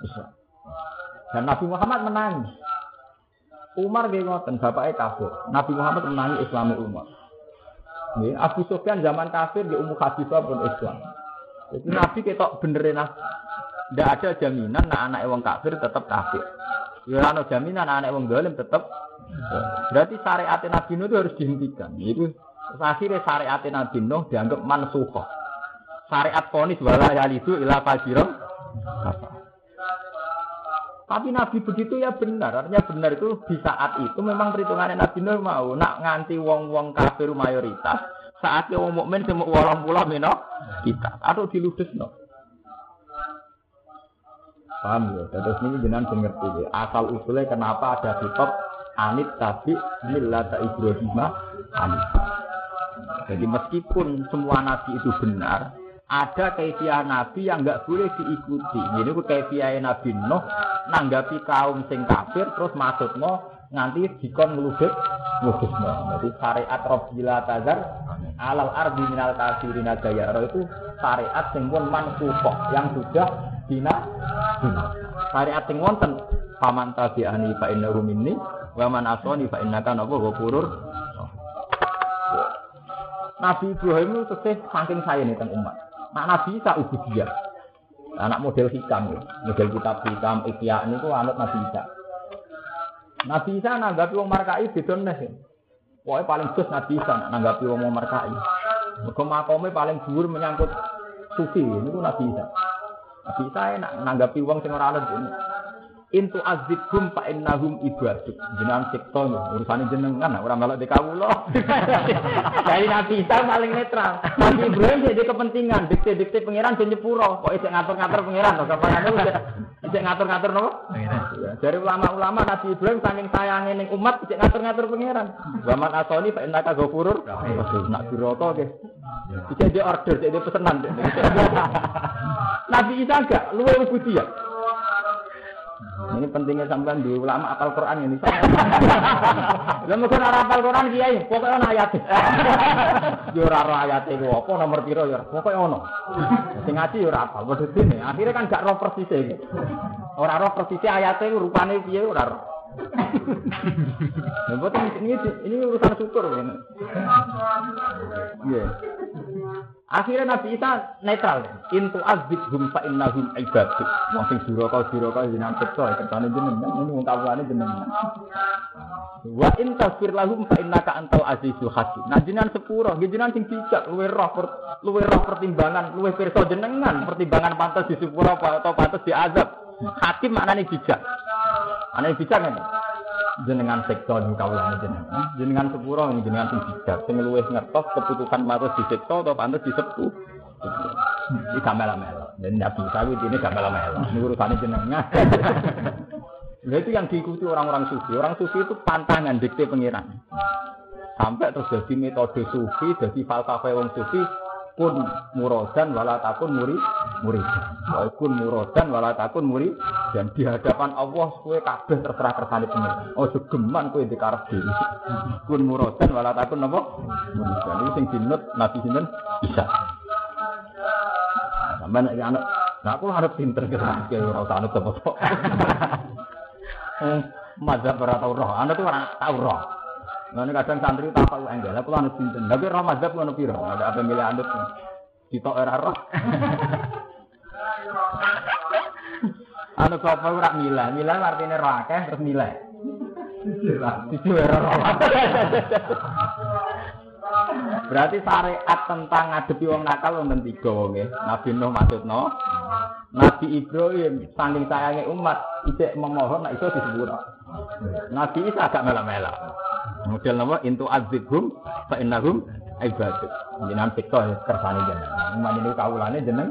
Islam. Dan Nabi Muhammad menangis. Umar dia ngoten, bapaknya kafir. Nabi Muhammad menangi Islami Umar. Ini Abu Sufyan zaman kafir di Ummu Habibah pun Islam. Jadi Nabi ketok benerin Tidak ada jaminan nah anak wong kafir tetap kafir. Ya ada jaminan anak wong dolim tetap. Berarti syariat Nabi Nuh itu harus dihentikan. Itu akhirnya syariat Nabi Nuh dianggap mansuhoh. Syariat ponis wala yalidu ila fajirom. Tapi Nabi begitu ya benar. Artinya benar itu di saat itu memang perhitungannya Nabi Nuh mau nak nganti wong-wong kafir mayoritas. Saatnya wong mukmin semua walang pula mino kita atau diludes no. Paham ya? Terus ini jenengan mengerti ya. Asal usulnya kenapa ada kitab anit tapi millata Ibrahim anit. Jadi meskipun semua nabi itu benar, ada kaifiah nabi yang enggak boleh diikuti. Ini ku kaifiah nabi Nuh nanggapi kaum sing kafir terus maksudnya nganti dikon ngeludek ngudusno. Jadi syariat Rabbila Tazar alal ardi minal kafirina gayaro itu syariat sing pun mansuhoh yang sudah dina. Syariat sing wonten paman tabi'ani fa innahu minni wa man asani fa innaka napa ghafurur Nabi Ibrahim itu tesih saking saya nih umat. Nah, Nabi Isa ubudiyah. Anak model hikam ya. Model kitab hikam, ikhya ini tuh anut Nabi Isa. Nabi Isa nanggapi wong markai beda nih. Ya. Paling sus Nabi Isa nanggapi wong markai. Mergo paling dhuwur menyangkut sufi ini tuh Nabi Isa. Nabi Isa enak nanggapi wong sing ora ini intu azibhum fa innahum ibaduk. Jenengan sikto urusane jenengan ora melok di kawula. Dari Nabi Isa paling netral. Nabi Ibrahim jadi kepentingan. Dikte-dikte pangeran ben nyepuro kok isih ngatur-ngatur pangeran? Kok kapane isih ngatur-ngatur nopo? Dari ulama-ulama Nabi Ibrahim saking sayange ning umat isih ngatur-ngatur pangeran. Zaman asoni fa innaka ghafurur nak diroto ge Bisa dia order, jadi pesanan. Nabi Isa enggak, lu budi ya. Ini pentingnya sampean di ulama apal Quran ini. Lah mesti ora apal Quran kiai, pokoke ana ayat. Yo ora ora ayat iku apa nomor piro ya, pokoke ono. Sing ngaji yo ora apal padha dene. Akhire kan gak roh persis iki. Ora roh persis ayate rupane piye ora roh. Nah, ini, ini urusan syukur. Iya. Akhirnya Nabi Isa netral. Intu azbid hum fa innahum ibadu. Wong sing duraka duraka jenengan cipta kertane jenengan ini wong jenengan. Wa in tasfir lahum fa innaka antal azizul hakim. Nah jenengan sepuro, jenengan sing bijak luwe roh luwe roh pertimbangan, luwe pirsa jenengan pertimbangan pantas di sepuro atau pantas diazab. Hakim maknane bijak. Aneh bijak kan? Jenengan sektor di kawalan jenengan. Jenengan sepuro jenengan sing bijak. Sing luwih ngertos keputusan pantes disiksa atau pantes disepuh iki gamel-melo dan nabi sawit ini gamel-melo ini urusannya jenengan. Itu yang diikuti orang-orang sufi. Orang sufi itu pantangan dikte pengiran. Sampai terus jadi metode sufi, jadi falsafah wong sufi kun murodan wala takun muri muri wa kun murodan wala takun muri dan di hadapan Allah kowe kabeh terserah kersane pengen. Oh geman kowe dikarep dhewe. Kun murodan wala takun napa dan iki sing dinut nabi sinten? Bisa. Sampean iki anak nah aku harus pinter kira kira ora usah anut apa mazhab tau roh anak tuh ora tau roh Nah, kadang santri tak tahu enggak, aku anu sinten. Tapi roh mazhab anu piro? Ada apa milih anut? Kita era roh. anu sapa ora milah, milah artinya roh akeh terus milah. Itu era roh. Berarti syariat tentang ngadepi wong nakal wonten tiga wong Nabi Nuh maksudno. Nabi Ibrahim saking sayange umat isih memohon nek iso disebut. Nabi Isa agak mela-mela. Model nama intu azibhum fa innahum ibadah. Jenengan siksa ya kersane jenengan. Manjene kawulane jeneng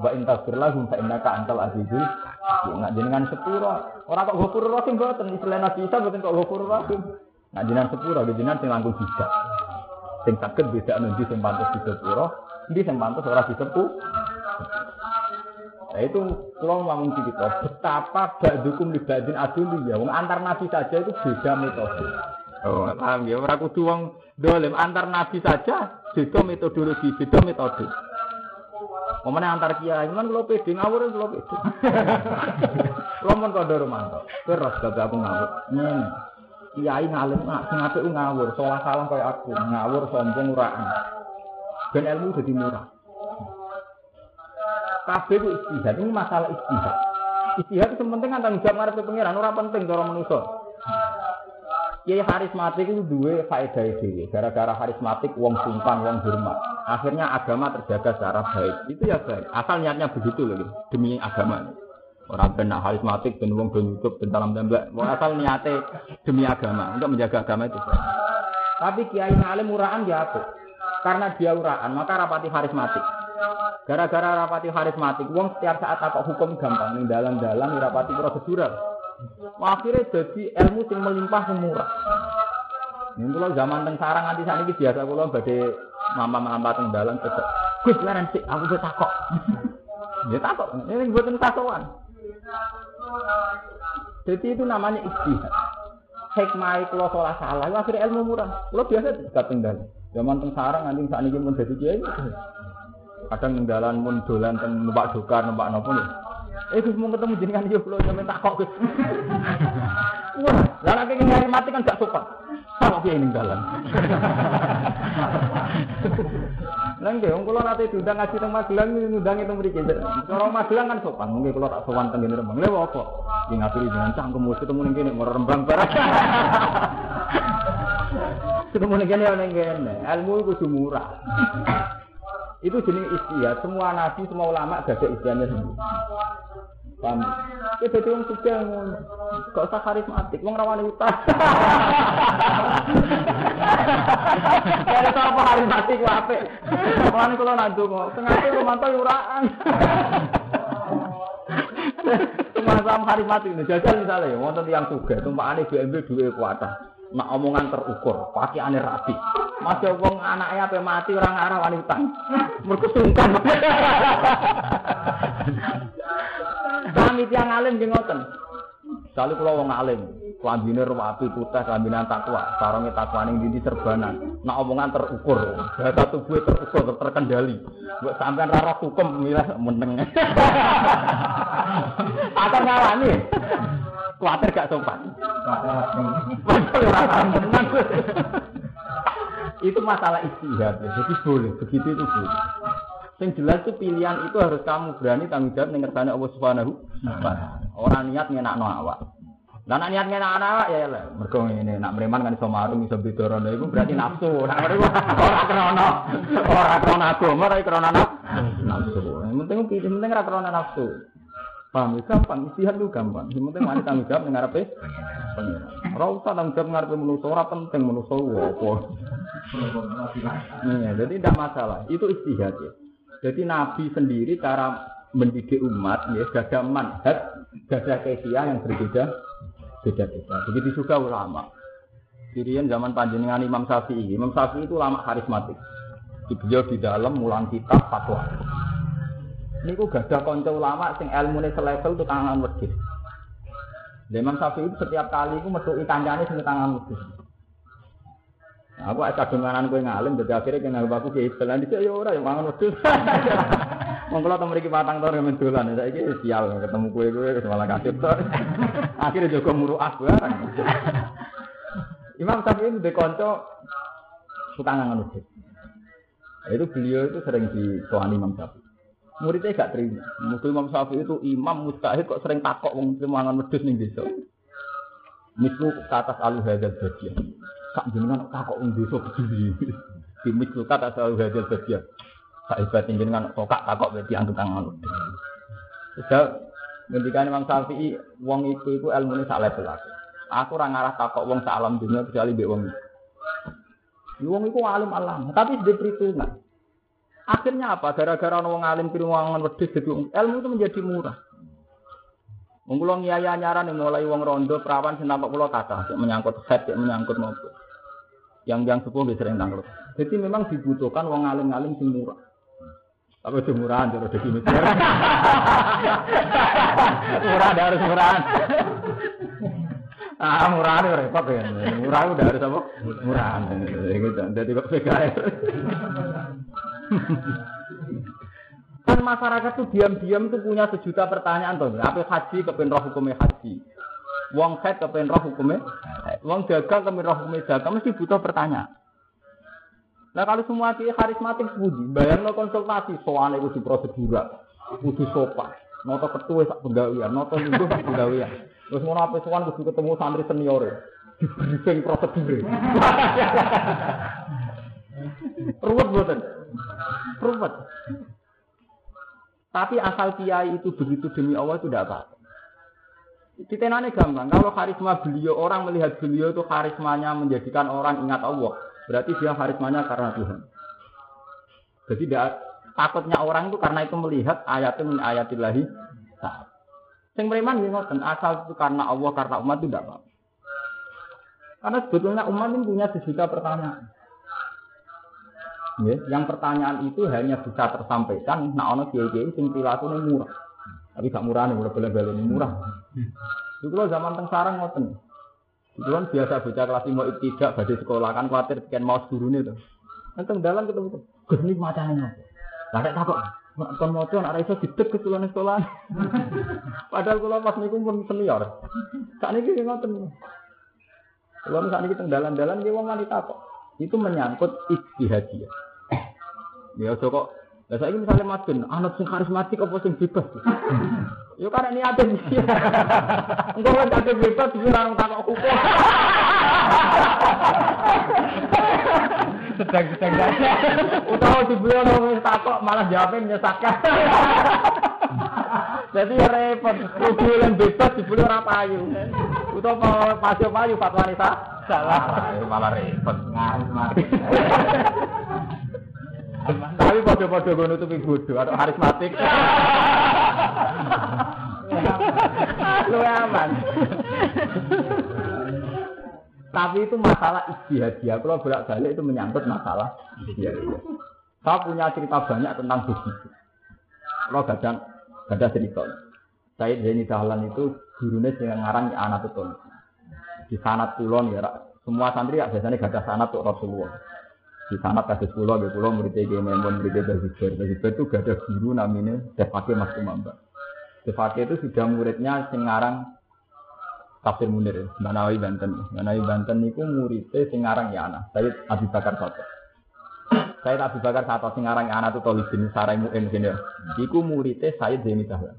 wa intasir lahum fa innaka antal azizul nak jenengan sepuro. Ora kok ghafurur rahim mboten istilah Nabi Isa mboten kok ghafurur rahim. Nak jenengan sepuro jenengan sing langkung bijak. Sing saged beda nanti sing pantes disepuro, ndi sing pantes ora disepu. Nah itu kalau ngomong cerita betapa ba'dukum li ba'din aduli ya. Antar nabi saja itu beda metode. Oh, paham ya. Ora kudu wong dolim antar nabi saja beda metodologi, beda metode. Momennya antar kiai, kan kalau pede ngawur kalau pede. Kalau mau kau romanto, terus gak aku ngawur. Nih, kiai ngalim nggak sing apik ngawur, salah salah kayak aku, ngawur sombong uraan. Dan ilmu jadi murah. Kabeh itu istihad, ini masalah istihad. Istihad itu penting kan tanggung jawab ngarep pengiran, ora penting cara manusia. Kiai karismatik itu dua faedah itu. Gara-gara karismatik, wong sungkan, wong hormat. Akhirnya agama terjaga secara baik. Itu ya baik. Asal niatnya begitu loh, demi agama. Orang benar karismatik, ben wong ben YouTube, ben dalam tembak. Asal niatnya demi agama, untuk menjaga agama itu baik. Tapi kiai ngalim uraan ya apa? Karena dia uraan, maka rapati karismatik. Gara-gara rapati karismatik, wong setiap saat takut hukum gampang, dalam-dalam rapati prosedural. Akhirnya jadi ilmu sing melimpah semurah. Ini kalau zaman teng sarang saat ini biasa kalau badai mama mama teng dalam tetap. Gus leren aku bisa takok. Ya takok, ini buat takokan. Jadi itu namanya istihad. Hikmah kalau salah salah, itu akhirnya ilmu murah. Kalau biasa tidak tinggal. Zaman teng sarang saat ini pun jadi kiai. Kadang tinggalan mun dolan teng numpak dokar, numpak nih. Eh mau ketemu jenengan yo kula sampeyan takok Gus. Wah, lah nek ngene mati kan gak sopan. Sama piye ning dalan. Lah nggih wong kula nate diundang ngaji teng Magelang ngundang teng mriki. Cara Magelang kan sopan, mungkin kula tak sowan teng ngene Rembang. Lha apa? Ki ngaturi jenengan cangkem wis ketemu ning kene Rembang barang. Ketemu ning kene ning kene. Ilmu kudu murah. Itu jenis istihad. Semua nabi, semua ulama gak ada istihadnya sendiri. Paham? Ya jadi orang suka Gak usah karismatik, wong rawani utang. Kalau apa karismatik ku apik. Mulane kula nak ndonga, tengah romanto uraan. Semacam karismatik ini, jajal misalnya, wonten yang suga, tumpakane BMW duwe kuatah nak omongan terukur, pakai aneh rapi. Masih wong anaknya apa mati orang arah wanita. Sungkan. Kami tiang alim di ngoten. Sekali kalau wong alim, kelambine rapi putih, kelambine takwa, sarungnya takwa ning dindi serbanan. Nak omongan terukur, data tubuh terukur, terkendali. Buat sampean rara hukum milah meneng. Atau ngalami. Kuatir gak sopan. itu masalah istihad. Jadi boleh, begitu itu boleh. Yang jelas itu pilihan itu harus kamu berani tanggung jawab dengan kersane Allah Subhanahu Orang niat ngenakno awak. Lah nak niat ngenak awak ya lah. Mergo ini nak mereman kan iso marung iso bidorono itu berarti nafsu. Nak mereka ora krana ora krana agama, ora krana nafsu. Yang penting pilih penting ora krana nafsu. Paham ya? Gampang, istihad itu gampang. Yang penting mana tanggung jawab dengan apa? Pengiran. Ora usah tanggung jawab ngarepe manusa, ora penting manusa apa. Iya, jadi tidak masalah. Itu istihad ya. Jadi Nabi sendiri cara mendidik umat ya gada manhaj, gada kesia yang berbeda beda-beda. Begitu juga ulama. Dirian zaman panjenengan Imam Syafi'i. Imam Syafi'i itu ulama karismatik. Beliau di dalam mulang kitab fatwa niku gak ada konco ulama sing ilmune selevel tangan wedhus. Imam Syafi'i itu setiap kali itu metuki kancane sing tangan wedhus. Aku ada kagungan kowe ngalim dadi akhire kena aku ki istilah dhisik ya ora ya mangan wedhus. Wong kula teng mriki patang tahun men dolan saiki sial ketemu kowe kowe malah kasih to. Akhire jaga muruah barang. Imam Syafi'i itu kanca suka ngangon wedhus. Itu beliau itu sering ditoani Imam Syafi'i. Muridnya gak terima. Mungkin Imam Syafi'i itu imam mustahil kok sering takok wong mangan wedhus ning desa. Mislu ke atas alu hadal badia. Sak jenengan takok wong desa peduli. Di mislu ke atas alu hadal badia. Sak hebat jenengan tokak takok berarti antuk tangan wedhus. Sudah ngendikan Imam Syafi'i wong iku iku ilmune sak level aku. Aku ora ngarah takok wong sak alam dunia kecuali mbek wong Wong iku alim alam, tapi di perhitungan. Akhirnya apa? Gara-gara wong alim piruwangan wedhus jadi ilmu itu menjadi murah. Wong kula ngiyai anyaran mulai wong rondo perawan sing tampak kula kata, menyangkut head, menyangkut nopo. Yang yang sepuh nggih sering tanglet. Jadi memang dibutuhkan wong alim-alim sing murah. Apa itu murahan cara murah harus murahan. Ah, murahan itu repot ya. Murah udah harus apa? Murahan. Jadi kok PKS. kan masyarakat tuh diam-diam tuh punya sejuta pertanyaan tuh. Apa haji kepen roh hukumnya haji? Wong head kepen roh hukumnya, wong dagang kepen roh hukumnya dagang mesti butuh pertanyaan. Nah kalau semua kiai karismatik budi, bayar no konsultasi, soalnya itu prosedural, kudu sopan, noto ketua sak penggawian, noto minggu sak penggawian. Terus mau apa soal kudu ketemu santri senior, di briefing prosedur. Ruwet buatan, ruwet. Tapi asal kiai itu begitu demi Allah itu tidak apa-apa. Titenane gampang. Kalau karisma beliau orang melihat beliau itu karismanya menjadikan orang ingat Allah. Berarti dia karismanya karena Tuhan. Jadi tidak takutnya orang itu karena itu melihat ayat itu ayatillahi ta'ala. Sing preman ngoten, asal itu karena Allah, karena umat itu tidak apa. Karena sebetulnya umat ini punya sejuta pertanyaan. Ya, yang pertanyaan itu hanya bisa tersampaikan nah ono kiai-kiai sing ini murah. Tapi gak murah nih, murah bela murah. Itu zaman teng sarang ngoten. Itu kan biasa bocah kelas mau tidak badai sekolah kan khawatir sekian mau guru nih tuh. Nanti dalam ketemu tuh, gus ini macamnya. Takut, kon tuh anak iso didek ke sekolah. Padahal kalau pas niku pun senior. Kita ngoten. Kalau saat ini kita dalan-dalan dia wong wanita kok. Itu menyangkut ijtihadiyah. Ya kok lah saiki misalnya madun, anak sing karismatik apa sing bebas? Yo karena niate mesti. Engko kan kate bebas iki ora takok hukum. Sedang-sedang saja. Utawa dibeli ono takok malah jawabnya menyesatkan. Jadi ya repot, rugi yang bebas dibeli orang payu. Utawa pasio payu fatwa nisa salah. Malah repot. Ngarep Tapi pada-pada gue nutupi bodoh atau karismatik. Lu aman. Tapi itu masalah ijtihadiyah. Kalau bolak-balik itu menyangkut masalah ijtihadiyah. Saya punya cerita banyak tentang begitu. Kalau gadang, ada cerita. Saya Zaini Dahlan itu gurunya yang ngarang anak itu. Di sanat kulon ya, semua santri ya biasanya gak ada sanat untuk Rasulullah di sana kasus pulau di pulau murid Kiai Memon murid Bazibar Bazibar itu gak ada guru namanya Defake Mas Kumamba Defake itu sudah muridnya Singarang Tafsir Munir Manawi Banten. Manawi Banten itu muridnya Singarang ya anak saya Abi Bakar Soto saya Abi Bakar Soto Singarang ya anak itu Tolibin Sarai Mu'in ya. Iku muridnya saya Zeni Dahlan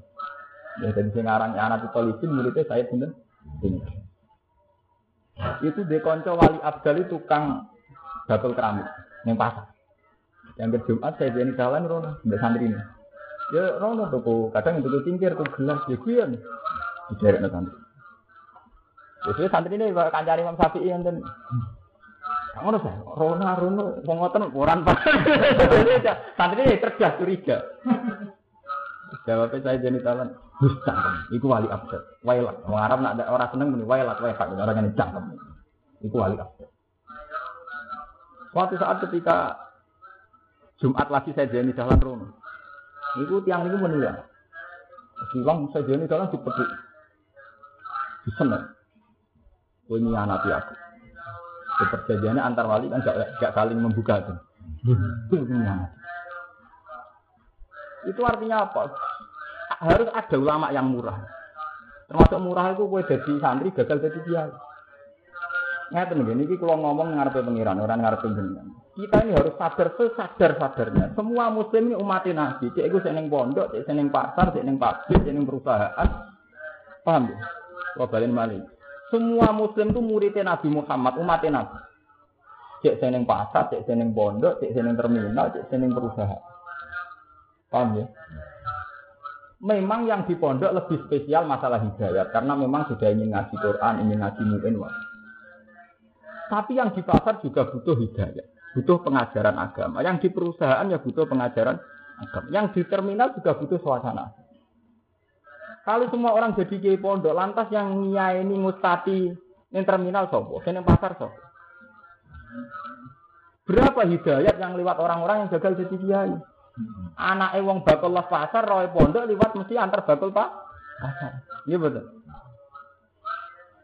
ya jadi Singarang ya anak itu Tolibin muridnya saya Zeni itu dekonco wali abdal itu tukang bakul keramik yang pasar. Yang ke Jumat saya jadi jalan rono, mbak santri ini. Ya rono tuh, kadang itu cingkir tuh gelas ya nih. Diderek nih santri. Jadi santri ini kancari Imam Syafi'i yang dan Ngono sih, rono rono wong ngoten orang pak. Santri ini cerdas curiga. Jawabnya saya jadi talan, Mustahil, iku wali abad. Wailat, wong Arab nak ada orang seneng muni wailat, wailat, orang yang cangkem. Iku wali abad. Suatu saat ketika Jumat lagi saya jadi jalan rono. Itu tiang ini menilai. Bilang saya jadi jalan di peduk. Di sana. Ini anak aku. Perjanjiannya antar wali kan gak, gak saling membuka itu. Itu artinya apa? Harus ada ulama yang murah. Termasuk murah itu gue jadi santri gagal jadi kiai. Ngeten nggih niki kula ngomong ngarepe pengiran, orang ngarepe jenengan. Kita ini harus sadar sesadar-sadarnya. Semua muslim ini umat Nabi. Cek seneng pondok, cek seneng pasar, cek seneng pabrik, cek seneng perusahaan. Paham ya? Kula balen malih. Semua muslim itu muridnya Nabi Muhammad, umat Nabi. Cek seneng pasar, cek seneng pondok, cek seneng terminal, cek seneng perusahaan. Paham ya? Memang yang di pondok lebih spesial masalah hidayat karena memang sudah ingin ngaji Quran, ingin ngaji mu'in. Tapi yang di pasar juga butuh hidayah. butuh pengajaran agama. Yang di perusahaan ya butuh pengajaran agama. Yang di terminal juga butuh suasana. Kalau semua orang jadi kiai pondok, lantas yang ini mustati yang terminal sopo, yang pasar sopo. Berapa hidayat yang lewat orang-orang yang gagal jadi kiai? Anak wong bakul pasar, roy pondok lewat mesti antar bakul pak pasar. Iya betul.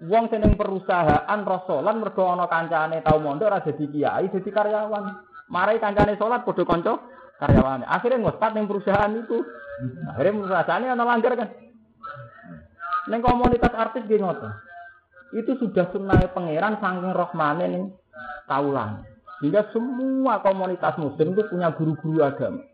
Wong seneng perusahaan rasolan mergo ana kancane tau mondok ora dadi kiai, dadi karyawan. Marai kancane salat padha kanca karyawane. Akhirnya ngospat ning perusahaan itu. Akhirnya perusahaannya ana langgar kan. Ning komunitas artis ge ngoten. Itu sudah sunnah pangeran saking rohmane ning kaulan. Sehingga semua komunitas muslim itu punya guru-guru agama.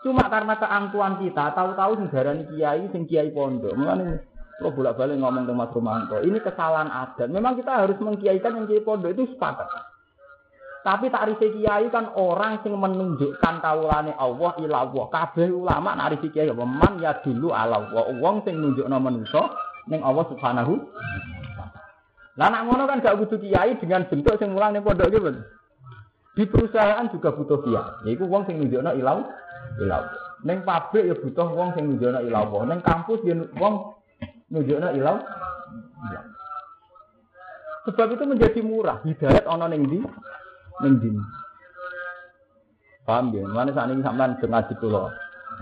Cuma karena keangkuhan kita, tahu-tahu sing kiai, sing kiai pondok. Mulane kalau bolak-balik ngomong ke Mas Romanto, ini kesalahan adat. Memang kita harus mengkiaikan yang kiai pondok itu sepakat. Tapi tak takrif kiai kan orang sing menunjukkan kaulane Allah ila Allah. Kabeh ulama narik kiai apa man ya dulu ala Allah. Wong sing nunjukno manusa ning Allah Subhanahu Lah nak ngono kan gak butuh kiai dengan bentuk sing mulang ning pondok iki, Di perusahaan juga butuh kiai. Yaiku wong sing nunjukno ilau ilau. Neng pabrik ya butuh wong sing nunjukno ilau. Neng kampus ya wong nunjukno ilau. Sebab itu menjadi murah. Hidayat ana ning ndi? Ning ndi. Paham ya? Mana saat ini sampean ngaji kula.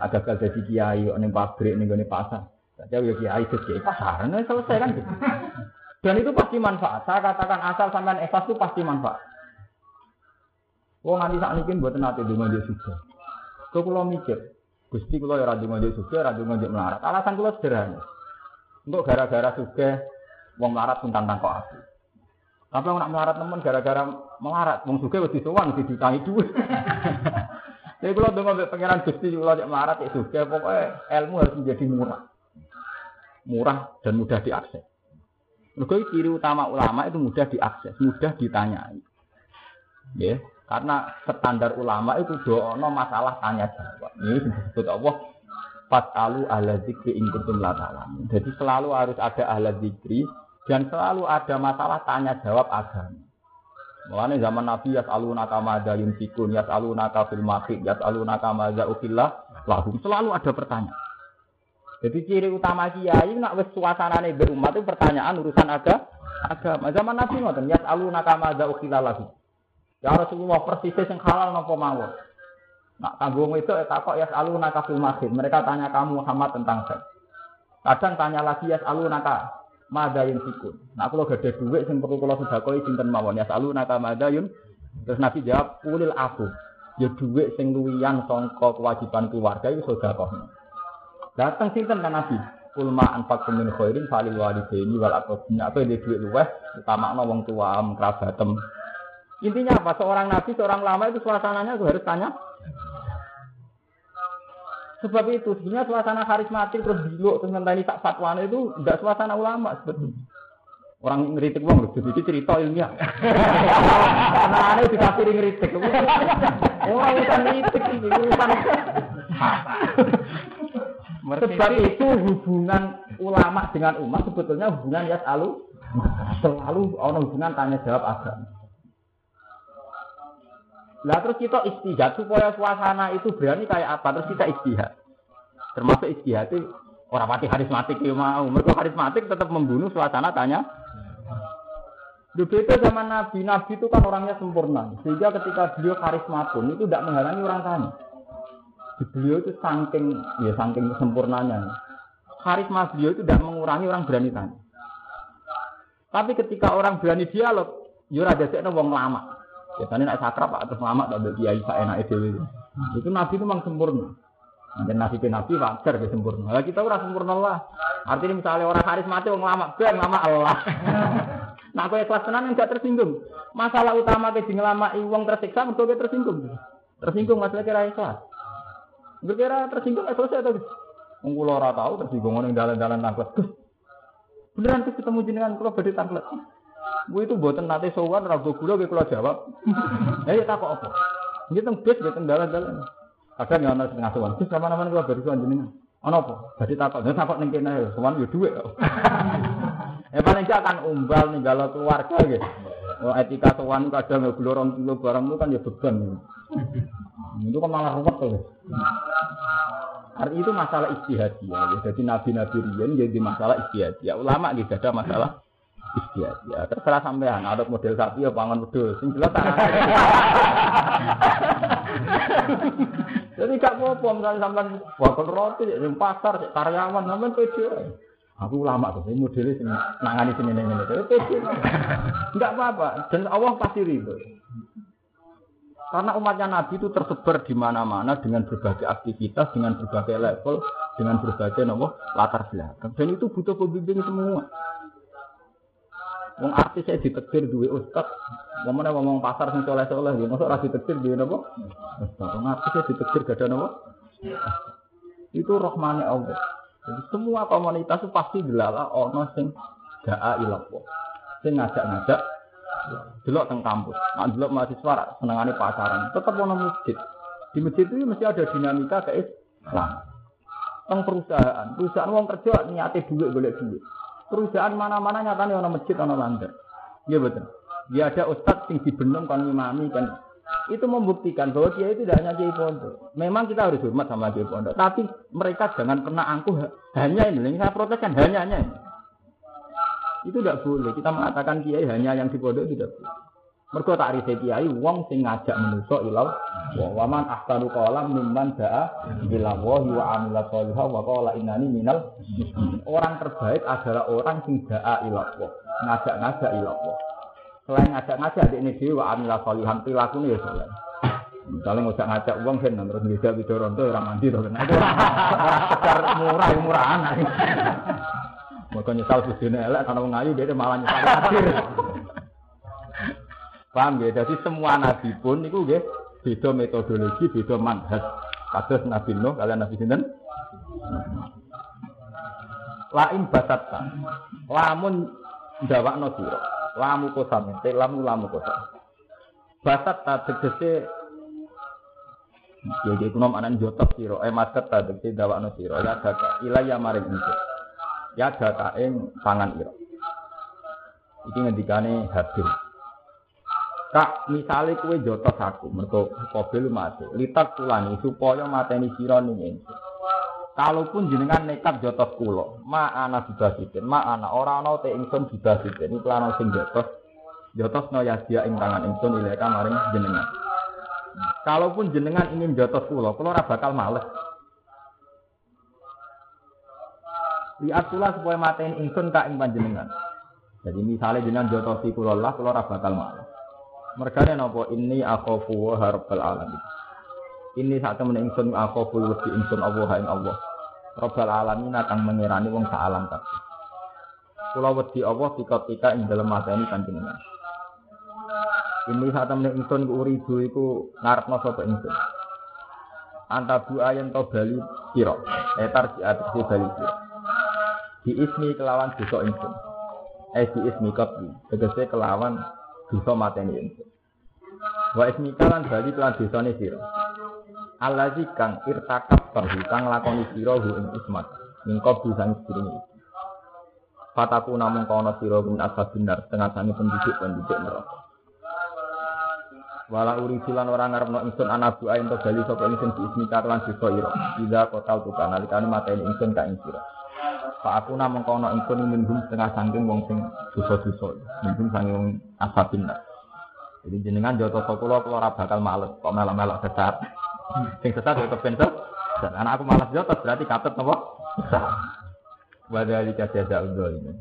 Agak gagal jadi kiai ning pabrik ning gone pasar. Saja ya kiai jadi pasar. Nah, selesai kan. Dan itu pasti manfaat. Saya katakan asal sampean ikhlas itu pasti manfaat. Wong nganti sak niki mboten nate donga dia sudah. Kau kalau mikir, Gusti kalau ya radu ngajak suge, radu ngajak melarat. Alasan kalau sederhana. Untuk gara-gara suge, wong melarat pun tantang kok aku. Tapi nak melarat temen gara-gara melarat, wong suge lebih sowan di ditangi duit. Jadi kalau dengan pengiran Gusti kalau ngajak melarat ya suge, pokoknya ilmu harus menjadi murah. Murah dan mudah diakses. Mereka ciri utama ulama itu mudah diakses, mudah ditanyai. Ya, karena standar ulama itu doa masalah tanya jawab. Ini disebut Allah Fatalu ala zikri in kuntum Jadi selalu harus ada ala zikri dan selalu ada masalah tanya jawab agama. Mulanya zaman Nabi yas'alunaka madza yunfikun, yas'alunaka fil maqid, yas'alunaka madza ukillah lahum. Selalu ada pertanyaan. Jadi ciri utama kiai nak wis suasanane berumat itu pertanyaan urusan agama. Agama zaman Nabi ngoten, yas'alunaka madza ukillah lahum. Ya Rasulullah persis yang halal nopo mawon. Nak tanggung itu takok ya alu naka masjid. Mereka tanya kamu Muhammad tentang seks. Kadang tanya lagi ya alu naka madayun sikun. Nah kalau ada duit yang perlu kalau sudah koi sinten mawon ya alu naka madayun. Terus Nabi jawab kulil aku. Ya duit sing luwian songko kewajiban keluarga itu sudah kok. Datang sinten kan Nabi. Ulma anfak min khairin falil walidaini wal aqrabin. Apa yang duit luweh utama wong tua kerabatem Intinya apa? Seorang nabi, seorang lama itu suasananya itu harus tanya. Sebab itu sebenarnya suasana karismatik terus dulu terus ngenteni tak fatwa itu tidak suasana ulama sebetulnya. Orang ngeritik wong lho, jadi cerita ilmiah. Karena aneh dikasih ngeritik. Orang urusan ngeritik ini urusan. Sebab itu hubungan ulama dengan umat sebetulnya hubungan ya selalu selalu orang hubungan tanya jawab agama. Lah terus kita istihad supaya suasana itu berani kayak apa? Terus kita istihad. Termasuk istihad itu orang mati karismatik ya mau. Mereka karismatik tetap membunuh suasana tanya. Berbeda zaman Nabi. Nabi itu kan orangnya sempurna. Sehingga ketika beliau karisma pun itu tidak menghalangi orang tanya. Beliau itu saking ya saking sempurnanya. Karisma beliau itu tidak mengurangi orang berani tanya. Tapi ketika orang berani dialog, yo ya ada wong lama. Biasanya nak sakrap pak terus lama tak kiai saya enak itu. Itu nabi itu memang sempurna. Dan nabi nabi wajar dia sempurna. Lah kita orang sempurna lah. Artinya misalnya orang mati orang lama ben lama Allah. nah aku ikhlas tenan enggak tersinggung. Masalah utama ke ngelama uang tersiksa mergo tersinggung. Tersinggung masalah kira ikhlas. Berkira tersinggung selesai atau Wong ora tau tersinggung ning dalan-dalan tanglet. Beneran ketemu jenengan kula badhe tanglet. Bu itu buatan nate sowan ragu gula gue kalau jawab. Ya ya takut apa? Ini teng bis gue dalan-dalan. Kadang ya ana sing ngasuhan. Bis sama-sama kula baru sowan jenengan. Ana apa? Dadi takut. Ya takut ning kene sowan yo dhuwit. Ya paling gak akan umbal ninggalo keluarga gitu. Oh, etika sowan kadang ya gelo orang kilo barangmu kan ya beban. Itu kan malah ruwet tuh. Arti itu masalah istihadiyah. Ya. Jadi nabi-nabi riyen jadi masalah istihadiyah. Ulama gitu ada masalah istihadiyah. Terserah sampean ada model sapi ya pangan wedhus. Sing jelas Jadi gak apa-apa misalnya sampean bakal roti di pasar karyawan sampean pede. Aku ulama tuh, ini modelnya sini nangani sini nih ini. Pede. Enggak apa-apa dan Allah pasti ridho. Karena umatnya Nabi itu tersebar di mana-mana dengan berbagai aktivitas, dengan berbagai level, dengan berbagai nomor latar belakang. Dan itu butuh pembimbing semua. Wong artis saya ditetir duwe ustad, ngomongnya ngomong pasar sing soleh soleh, ya masuk rasi ditetir duwe nopo. Ustad, wong artis saya ditetir gak ada nopo. Itu rohmane Allah. Jadi semua komunitas itu pasti delala ono sing gaa ilapwo, sing ngajak-ngajak delok teng kampus. Nah, delok mahasiswa senengane pacaran, tetap ono masjid. Di masjid itu mesti ada dinamika ke Islam. Teng perusahaan, perusahaan wong kerja niate duit golek duit. Perusahaan mana-mana nyatanya ono masjid ono langgar. Iya betul. Dia ada ustadz yang dibenung kan imami kan itu membuktikan bahwa dia itu tidak hanya kiai pondok. Memang kita harus hormat sama kiai pondok, tapi mereka jangan pernah angkuh hanya ini. Saya protes kan hanya hanya ini. Itu tidak boleh. Kita mengatakan kiai hanya yang di pondok tidak boleh. Mergo tak rise kiai wong sing ngajak manusa ilau wa waman ahsanu qalam mimman da'a ila wahi wa amila sholihah wa qala innani minal Orang terbaik adalah orang sing da'a ila ngajak-ngajak ila Selain ngajak-ngajak ini dhewe wa amila sholihan pilakune ya. Misalnya ngajak ngajak uang kan terus ngajak bidoron tuh orang mandi tuh itu orang sekedar murah murahan. Mereka nyesal bujune elek karena wong ayu dia malah nyesal. Paham ya? Jadi semua nabi pun itu ya beda metodologi, beda manhaj. Kados Nabi Nuh kalian Nabi sinten? Lain basatta. Lamun ndawakno sira. Lamu kosam, te lamu lamu kosam. Basatta tegese jadi kuno anan jotos siro, eh maset ta tegese ndawakno sira. Ya data ilaya maring ingsun. Ya data ing pangan ira. Iki ngendikane hadir. Kak, misalnya kue jotos aku, mergo kobil mati. Litat tulani supaya mateni ning ingsun. Kalaupun jenengan nekat jotos kulo, ma ana dibasitin, ma ana ora ana te ingsun dibasitin. Iku ana sing jotos. Jotos no ya dia ing tangan ingsun ileka maring jenengan. Kalaupun jenengan ingin jotos kulo, kulo ora bakal males. Lihat pula supaya mateni ingsun kak ing panjenengan. Jadi misalnya jenengan jotosi kulo lah, kulo ora bakal males. Mergane napa ini akhafu wa harbal alamin. Ini saat temen ingsun akhafu wedi ingsun Allah ing Allah. Rabbal alamin akan mengirani wong sak alam kabeh. Kula wedi Allah tika-tika ing dalem mateni panjenengan. Ini saat temen ingsun ku uridu iku ngarepno sapa ingsun. Antabu ayen to bali sira. Etar di atas bali sira. Di ismi kelawan dosa ingsun. Eh di ismi kopli. Tegese kelawan bisa mateni ingsun. Wa ismika lan bali kelan desane sira. Allazi kang irtakab tarhu kang lakoni sira hu ing ismat. Mingko bisa sedurunge. Fataku namung kono sira min ashabinar tengah sange penduduk-penduduk neraka. Wala uri silan ora ngarepno ingsun anabu ayin to bali sapa ingsun di ismika lan desa ira. Ida kotal tuka nalikane mateni ingsun ka ing sira. Pak aku namung kono ingsun minhum setengah sangking wong sing dosa-dosa. Minhum sanging wong ashabinar. Jadi jenengan joto kula kula ora bakal males kok melok-melok sesat. Sing sesat yo kepen Dan anak aku malas joto berarti katut napa? Sesat. Wadali jaza ini.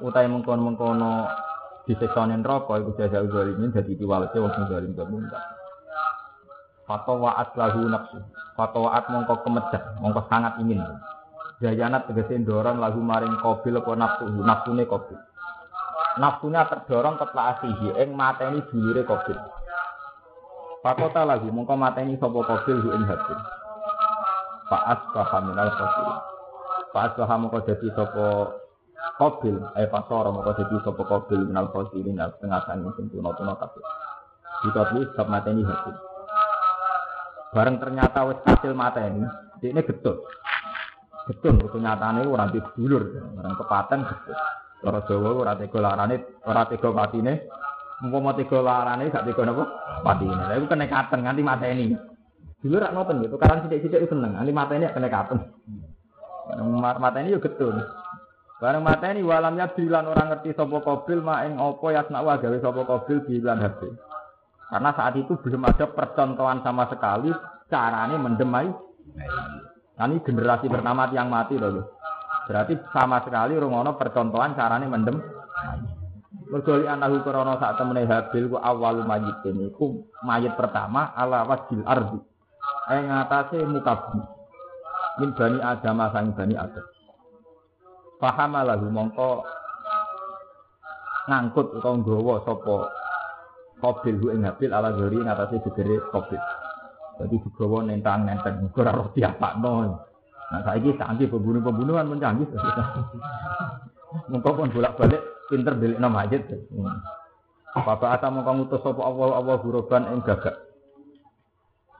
Utai mengkono-mengkono diseksone neraka iku ini dadi piwalete wong sing zalim kemuntah. Fatawaat lahu nafsu. Fatawaat mongko kemejah, mongko sangat ingin. Jayanat tegese dorong lagu maring kobil apa nafsu, nafsune kobil nafsunya terdorong ke asihi ing mateni dulure Qabil. Pakota lagi mongko mateni sapa hu ing habil. Pak asbaha minal qabil. Pak asbaha mongko dadi sapa Qabil, eh pasara mongko dadi sapa Qabil minal qabil nang tengah sanging sing tuna-tuna kabeh. Dikotli sebab mateni habil. Bareng ternyata wis hasil mateni, ini getut. Getun, itu nyatane ora dulur, bareng kepaten getut. Cara Jawa ora tega larane, ora tega patine. Umpama tega larane gak tega napa? Patine. Lha iku kenekaten nganti mateni. Dulu rak ngoten gitu, karan sithik-sithik seneng, nganti mateni kenekaten. Mateni yo getun. Bareng mateni walamnya bilan orang ngerti sapa Qabil ma ing apa yasna wa gawe Qabil bilan hati. Karena saat itu belum ada percontohan sama sekali caranya mendemai. Nah, ini generasi pertama yang mati loh. Berarti sama sekali rungono percontohan caranya mendem. Mergoli anahu krono saat temene Habil ku awalu mayitin iku mayit pertama ala wajil ardi. Ing atase muka bumi. Min bani Adam sang bani Adam. Lahu mongko ngangkut utawa nggawa sapa Qabil ing Habil ala gori ngatasi gegere Qabil. Jadi digawa nentang nenten ora roh diapakno. Nah saiki canggih pembunuh-pembunuhan pun canggih. Mongko pun bolak-balik pinter delikno mayit. Bapak ata mongko ngutus sapa Allah Allah huruban ing gagak.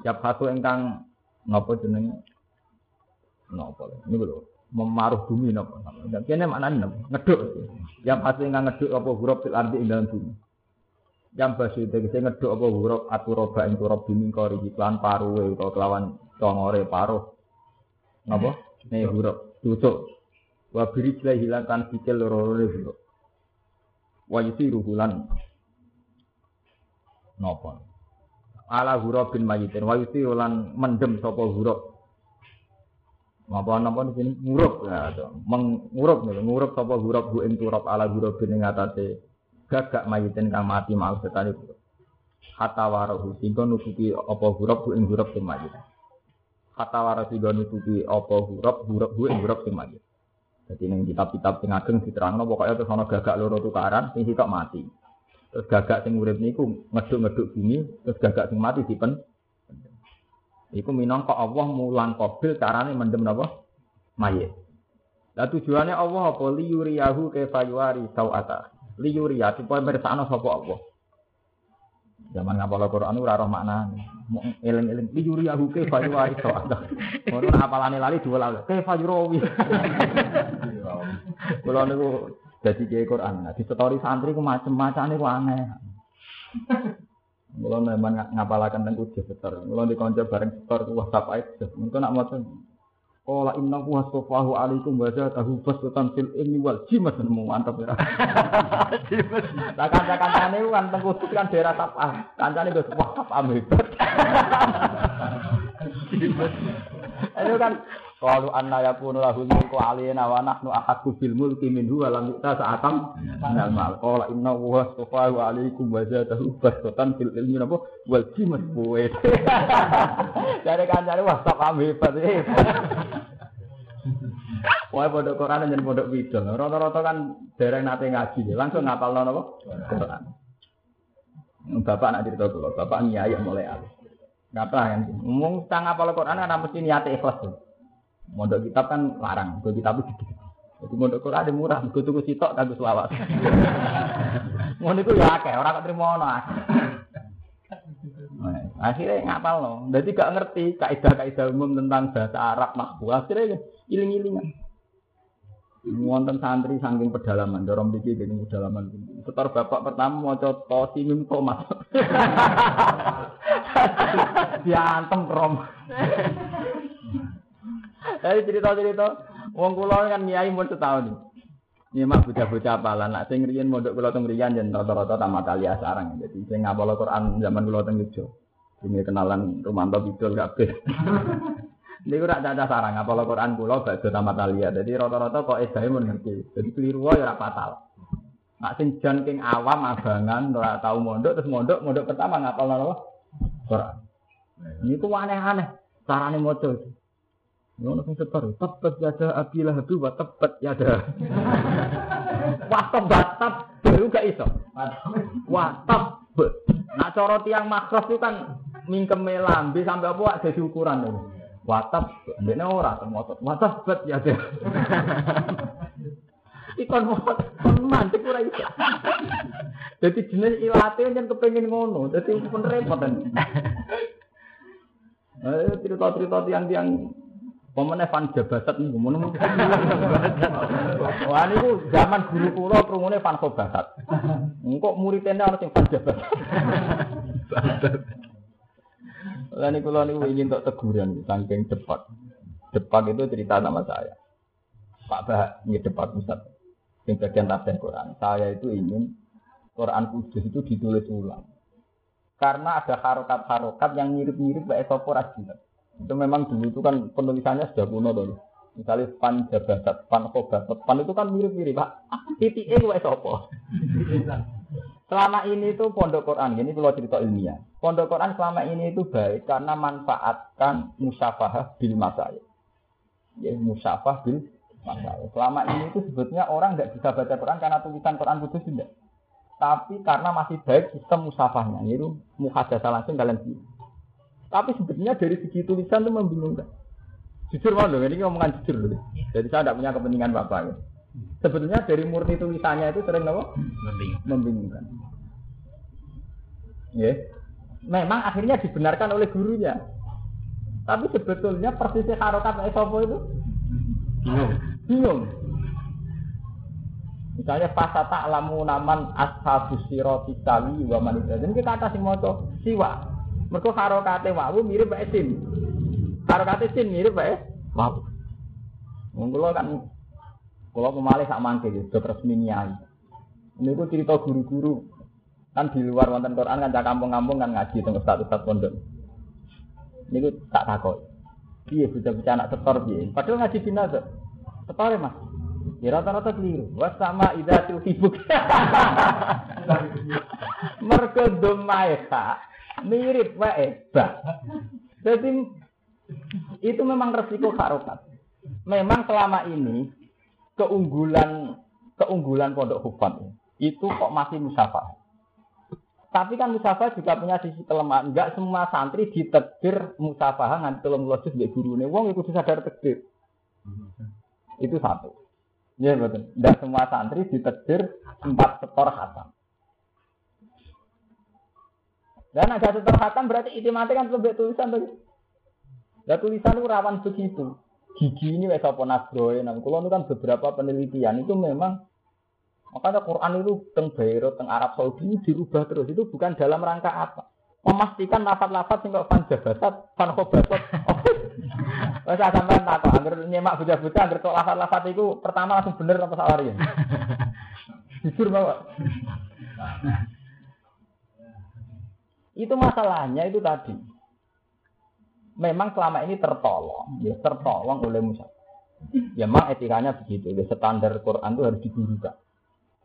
Yap satu ingkang napa jenenge? Napa ini lho memaruh bumi napa dan kene maknane ngeduk yang pasti ingkang ngeduk apa huruf fil ardi ing dalam bumi yang basi tegese ngeduk apa huruf aturoba ing turab bumi kori iklan paruwe utawa kelawan congore paruh. Napa? Ne huruf tutuk wa biri hilang kan sikil loro-loro huruf. Wa yusiru hulan. Ala huruf bin mayitin. Wa yusiru lan mendem sapa huruf. Apa napa di sini? Ngurup ya to. Mengurup nih, ngurup huruf bu ing ala huruf ing atase gagak mayitin kang mati mau setane Hatta warahu sehingga nutupi apa huruf ing huruf sing mayit. Hatta warahu sehingga nutupi apa huruf huruf ing huruf sing mayit. Jadi ning kitab-kitab sing ageng diterangno pokoknya terus ana gagak loro tukaran sing sitok mati. Terus gagak sing urip niku ngeduk-ngeduk bumi, terus gagak sing mati dipen Iku minangka Allah mulang qabil carane mendem napa? Mayit. Lah tujuannya Allah apa li yuriyahu kaifa yuari. Li yuriya supaya mirsakno sapa Allah. Zaman ngapal Al-Qur'an ora roh maknane. Eling-eling li yuriyahu kaifa yuari sauata. Ngono apalane lali dua. Kaifa yurawi. Kula niku dadi kiai Quran. Nah, di story santri ku macem-macane ku aneh. Mula memang ngapalakan dan ujian setor. Mula dikonco bareng setor WhatsApp aja. Mungkin nak mau Kala inna wa sofahu alaikum wa zatahu basatan fil ilmi wal jimat nemu mantap ya. Lah kanca-kancane kan teng kudus kan daerah Tapah. Kancane wis wah Tapah hebat. Itu kan Qalu anna yakunu lahul mulku alaina wa nahnu ahqqu bil mulki minhu wa lam yu'ta sa'atam minal mal. Qala inna huwa astafahu alaikum wa zadahu basatan fil ilmi napa wal jimat buwe. Dari kancane wah tak hebat. Wah pondok Quran dan pondok bidol. Rata-rata kan dereng nate ngaji, langsung ngapal napa? Quran. Bapak nak cerita dulu, bapak nyai mulai alis. Ngapa kan? Ngomong tang ngapal Quran kan mesti niate ikhlas. Tuh. Mondok kitab kan larang, mondok kitab itu gede. Jadi mondok Quran ada murah, gue tuku sitok kagak selawat. Ngono iku ya akeh, ora kok trimo ono akeh. Akhirnya ngapal loh, jadi gak ngerti kaidah-kaidah umum tentang bahasa Arab makbu. Akhirnya iling-ilingan. Wonten santri saking pedalaman, dorong diki gini pedalaman. Setor bapak pertama mau coba tosimim tomat. Diantem rom. Dari cerita-cerita, wong kula kan nyai mun setahun. Nyimak bocah-bocah apalan, nak sing riyen mondok kula teng riyan yen rata-rata tamat kali sarang. Jadi sing ngapal Quran zaman kula teng Yogyo. Ini kenalan Rumanto Bidul kabeh. Niku rak ada sarang ngapal Quran kula bakso tamat alia. Jadi rata-rata kok edahe mun ngerti. Jadi keliru wae ora fatal. Nak sing jan king awam abangan ora tau mondok terus mondok mondok pertama ngapal? Quran. Niku aneh-aneh carane maca. Ngono sing setor, tebet yada abilah hadu wa tebet yada. Wah tebatap baru gak iso. Wah tebet. Nah cara tiang makros itu kan mingkeme lambe sampai apa jadi ukuran itu. Watap, ini ora termotot. Watap bet ya deh. Ikon mantik ora iso. Jadi jenis ilate yang kepengen ngono. Jadi pun repot. Eh cerita-cerita tiang-tiang Pemene fan jabasat nih, ngono. Wah niku zaman guru kula krungune fan sobasat. Engkok muridene ana sing fan jabasat. Lah niku kula niku ingin tok teguran saking cepat. Cepat itu cerita nama saya. Pak Bah, ini depak pusat. Yang bagian tafsir Quran. Saya itu ingin Quran Kudus itu ditulis ulang. Karena ada harokat-harokat yang mirip-mirip Pak Esopo. Itu memang dulu itu kan penulisannya sudah kuno tuh. Misalnya pan jabatat, pan khobatat, pan itu kan mirip-mirip pak. Titiknya gue sopo. Selama ini itu pondok Quran, ini kalau cerita ilmiah. Pondok Quran selama ini itu baik karena manfaatkan musyafah bil masayid. Ya, musyafah bil masayid. Selama ini itu sebetulnya orang nggak bisa baca Quran karena tulisan Quran khusus tidak. Tapi karena masih baik sistem musafahnya, yaitu muhadasah langsung diri. Tapi sebetulnya dari segi tulisan itu membingungkan. Jujur mau dong, ini ngomongan jujur dulu. Jadi saya tidak punya kepentingan bapak ya. Sebetulnya dari murni tulisannya itu sering apa? Membingungkan. Ya. Memang akhirnya dibenarkan oleh gurunya. Tapi sebetulnya persisnya harokat esopo itu bingung. Bingung. Misalnya pasata alamu naman ashabus siroti sawi wa manusia. Jadi kita atas mau siwa. Mereka harokate wawu mirip bae sin. Harokate sin mirip bae wawu. Wong kan kula pemalih sak mangke gitu, resmi. Ini ku cerita guru-guru. Kan di luar wonten Quran kan kampung-kampung kan ngaji teng ustaz-ustaz pondok. Niku tak takut. Iya, bisa-bisa anak setor piye. Padahal ngaji binasa. Setor ya, Mas. Ya rata-rata keliru. Was sama idatul hibuk. Mergo domaeha mirip wae bah. Jadi itu memang resiko harokat. Memang selama ini keunggulan keunggulan pondok hufat itu kok masih musafah. Tapi kan musafah juga punya sisi kelemahan. Enggak semua santri ditetir musafah nganti tolong losis di gurune. Wong itu sadar tekdir. Itu satu. Ya betul. Enggak semua santri ditetir empat setor khatam. Dan ada setor khatam berarti mati kan lebih tulisan tuh. Ya tulisan itu rawan begitu. Gigi ini wes apa nasroe. Nah, kalau itu kan beberapa penelitian itu memang makanya Quran itu teng Beirut, teng Arab Saudi dirubah terus. Itu bukan dalam rangka apa? Memastikan lafat-lafat sing kok fan jabasat, fan khobatot. Wes sampean takok, angger nyemak bocah-bocah angger tok lafat-lafat itu pertama langsung bener apa salah ya? Jujur Bapak. Itu masalahnya itu tadi. Memang selama ini tertolong, ya tertolong oleh Musa. Ya memang etikanya begitu, ya standar Quran itu harus digurukan.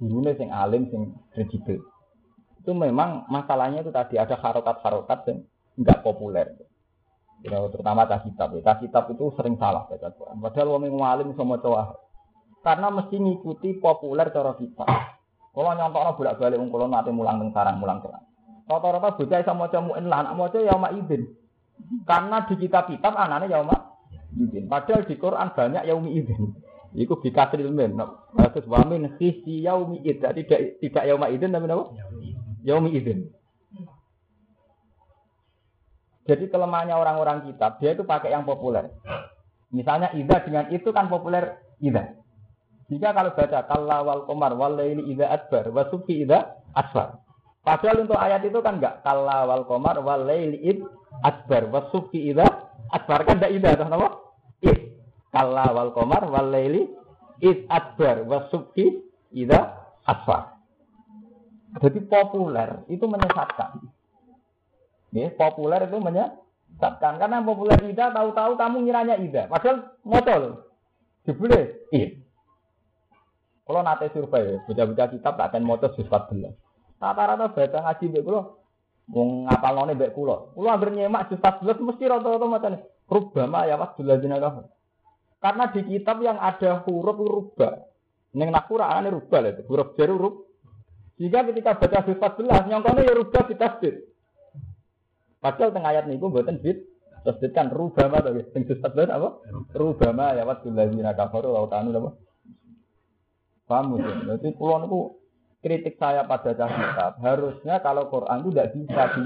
Gurunya sing alim, sing kredibel. Itu memang masalahnya itu tadi ada harokat-harokat yang nggak populer. Ya, terutama tas kitab. Ya. Tas kitab itu sering salah baca Quran. Padahal wong alim sama cowok. Karena mesti ngikuti populer cara kita. Kalau nyontokno bolak-balik kula nate mulang teng sarang mulang terang. Rata-rata bocah iso maca mu'in lah, anak maca yauma idin. Karena di kitab-kitab anane yauma idin. Padahal di Quran banyak yaumi idin. Iku bikasril min. Terus wa min khisi yaumi idin. Tidak tidak yauma idin tapi apa? Yaumi idin. Jadi kelemahannya orang-orang kitab, dia itu pakai yang populer. Misalnya ida dengan itu kan populer ida. Jika kalau baca kallawal komar wal laili ida adbar wa subhi ida asfar. Padahal untuk ayat itu kan enggak kalla wal komar wal laili id adbar wasuki ida adbar kan enggak ida atau nama id kalla wal komar wal laili id adbar wasuki ida adbar. Jadi populer itu menyesatkan. Ya, populer itu menyesatkan karena populer ida tahu-tahu kamu ngiranya ida padahal motor dibeli id. Kalau nate survei, baca-baca kitab tak akan motor 14. Rata-rata baca ngaji mbek kula wong ngapalone mbek kula. Kula anggere nyemak juz 14 mesti rata-rata macane rubama ya waktu lazina kafir. Karena di kitab yang ada huruf rubah. Ning nakura ana rubah itu, huruf jar huruf. Jika ketika baca juz 14 nyongkone ya rubah ditasdid. Padahal tengah ayat niku mboten bid tasdid kan rubama to sing juz 14 apa? Rubama ya waktu lazina kafaru wa kanu apa? Paham ya? Jadi kula niku kritik saya pada kitab harusnya kalau Quran itu tidak bisa di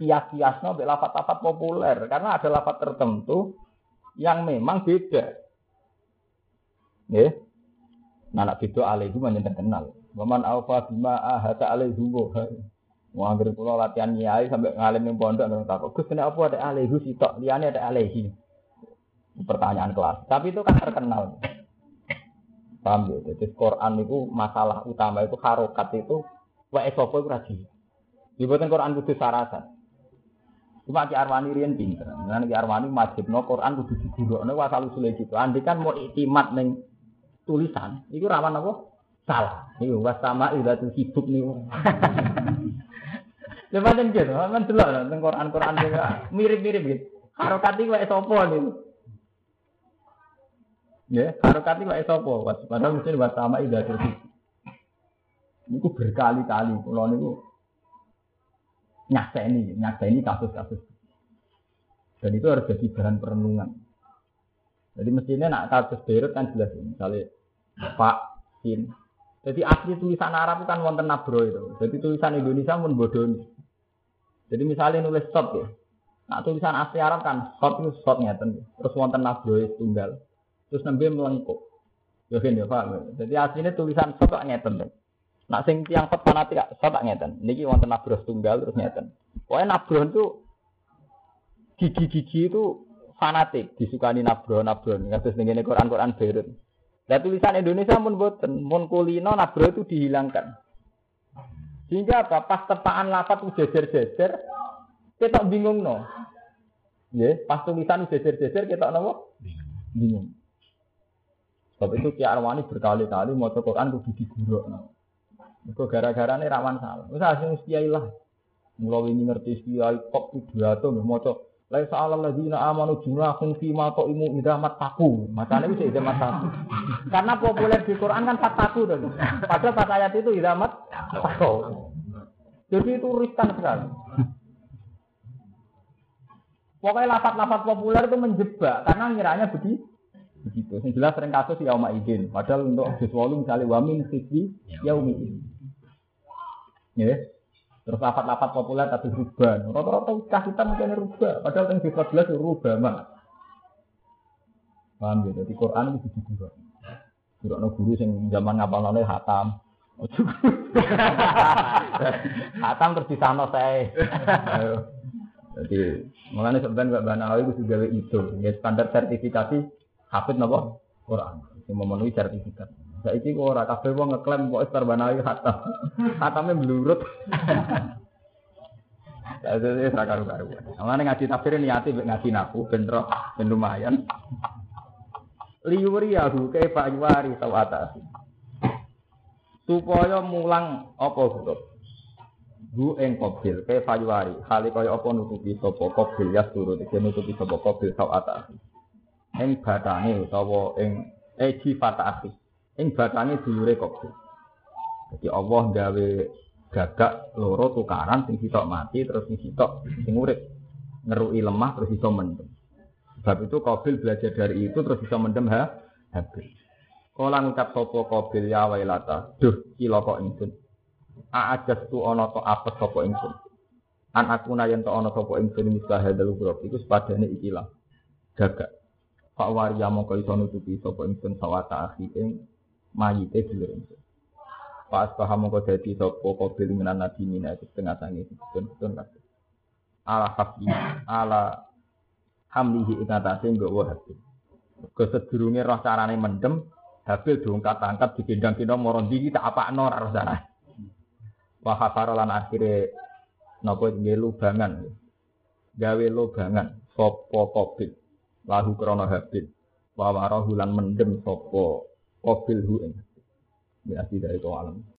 kias-kiasnya lafat-lafat populer karena ada lafat tertentu yang memang beda. Nah, anak beda alaihi manjen terkenal. Waman alfa bima ahata alaihi wa. Wong anggere kula latihan nyai sampai ngalim ning pondok nang takok, Gus kenapa ada alaihi sitok, liyane ada alaihi. Pertanyaan kelas. Tapi itu kan terkenal. Paham ya? Jadi Quran itu masalah utama itu harokat itu wa esopo itu rajin. Dibuatkan Quran kudu sarasan. Cuma Ki Arwani riyen pinter. Nah Ki Arwani majibno Quran kudu digurukno asal usule gitu. Andi kan mau iktimat ning tulisan, itu rawan apa? Salah. Iku wasama idatu hidup nih gitu, kan dulu tentang Quran Quran juga mirip-mirip gitu. Harokat itu kayak sopo gitu. Ya, harokat itu kayak sopo. Padahal mesti buat sama ida. Ini berkali-kali, kalau ini nyakseni, nyakseni kasus-kasus. Dan itu harus jadi bahan perenungan. Jadi mestinya nak kasus Beirut kan jelas, misalnya Pak, Sin. Jadi asli tulisan Arab kan wonten nabro itu. Jadi tulisan Indonesia pun bodoh. Jadi misalnya nulis shot ya. Nah tulisan asli Arab kan shot itu shot ngeten. Terus wonten nabroe tunggal. Terus nembe melengkuk. Kan ya paham. Jadi aslinya tulisan kok ngeten. Nah sing tiang shot fanatik tak ngeten. Niki wonten nabro tunggal terus ngeten. Pokoknya nabro itu gigi-gigi itu fanatik disukani nabro nabro. Kados ning Quran Quran Beirut. Nah tulisan Indonesia pun boten, mun kulino nabro itu dihilangkan. Sehingga apa? Pas tepaan lafat jejer-jejer, kita bingung no. Ya, pas tulisan jejer-jejer kita nopo bingung. Sebab itu Ki Arwani berkali-kali mau Quran kudu diguruk. Itu gara-gara ini rawan salah. Usah asing kiai lah. Mulai ini ngerti kiai kok pidato mau Lai sa'alal ladzina amanu junahum fi ma ta'imu idza mattaqu. Makane wis idza mattaqu. Karena populer di Quran kan taku tuh. Padahal pas ayat itu idza mattaqu. Jadi itu riskan sekali. Pokoknya lafat-lafat populer itu menjebak karena ngiranya begitu. Begitu. Yang jelas sering kasus ya idin. Padahal untuk juz misalnya wamin sisi yaumi idin. Ya. Terus lapat-lapat populer tapi ruban. Rata-rata kita mungkin rubah. Padahal yang 14 rubah mah. Paham ya? Jadi Quran itu di guru. Guru no guru yang zaman ngapal nolnya hatam. hatam terus di sana saya. Jadi makanya sebenarnya Mbak Banawi itu juga itu. Ya standar sertifikasi hafid nopo Quran. Yang memenuhi sertifikat. Saiki kok ora kabeh wong ngeklaim kok Istar Banawi khatam. Khatame blurut. Itu itu karu karu. Amane ngaji tafsir niati ngaji naku ben roh ben lumayan. Liwuri aku ke Pak Yuwari tau atas. Supaya mulang apa huruf. Bu ing kobil ke Fayuwari. Kali kaya apa nutupi sapa kobil ya turut iki nutupi sapa kobil tau atas. Ing batange utawa ing eh sifat akhir ing batange dulure kok. Jadi Allah gawe gagak loro tukaran sing sitok mati terus sing sitok sing urip. Ngerui lemah terus iso mendem. Sebab itu Qabil belajar dari itu terus bisa mendem ha Habil. Kala ngucap sapa Qabil ya wailata, duh cilaka ingsun. Aajas tu ana to apes sapa ingsun. An aku nayen to ana sapa ingsun misbah hadal grup iku sepadane ikilah gagak. Pak Waria mongko iso nutupi sapa ingsun sawata akhi ing mayite dulur ingsun. Pas paham mongko dadi sapa kabil minan nabi mina setengah sange setun-setun kabeh. Ala hafi ala hamlihi ing atase nggawa habil. Ke sedurunge roh carane mendem, habil diungkat angkat digendang-gendang mara ndi tak apakno ora roh sana. Wa khafara lan akhire napa nggih lubangan. Gawe lubangan sapa kabil lahu krana habil. Wa lan mendem sapa Qabil hu ing. Ya tidak itu alam.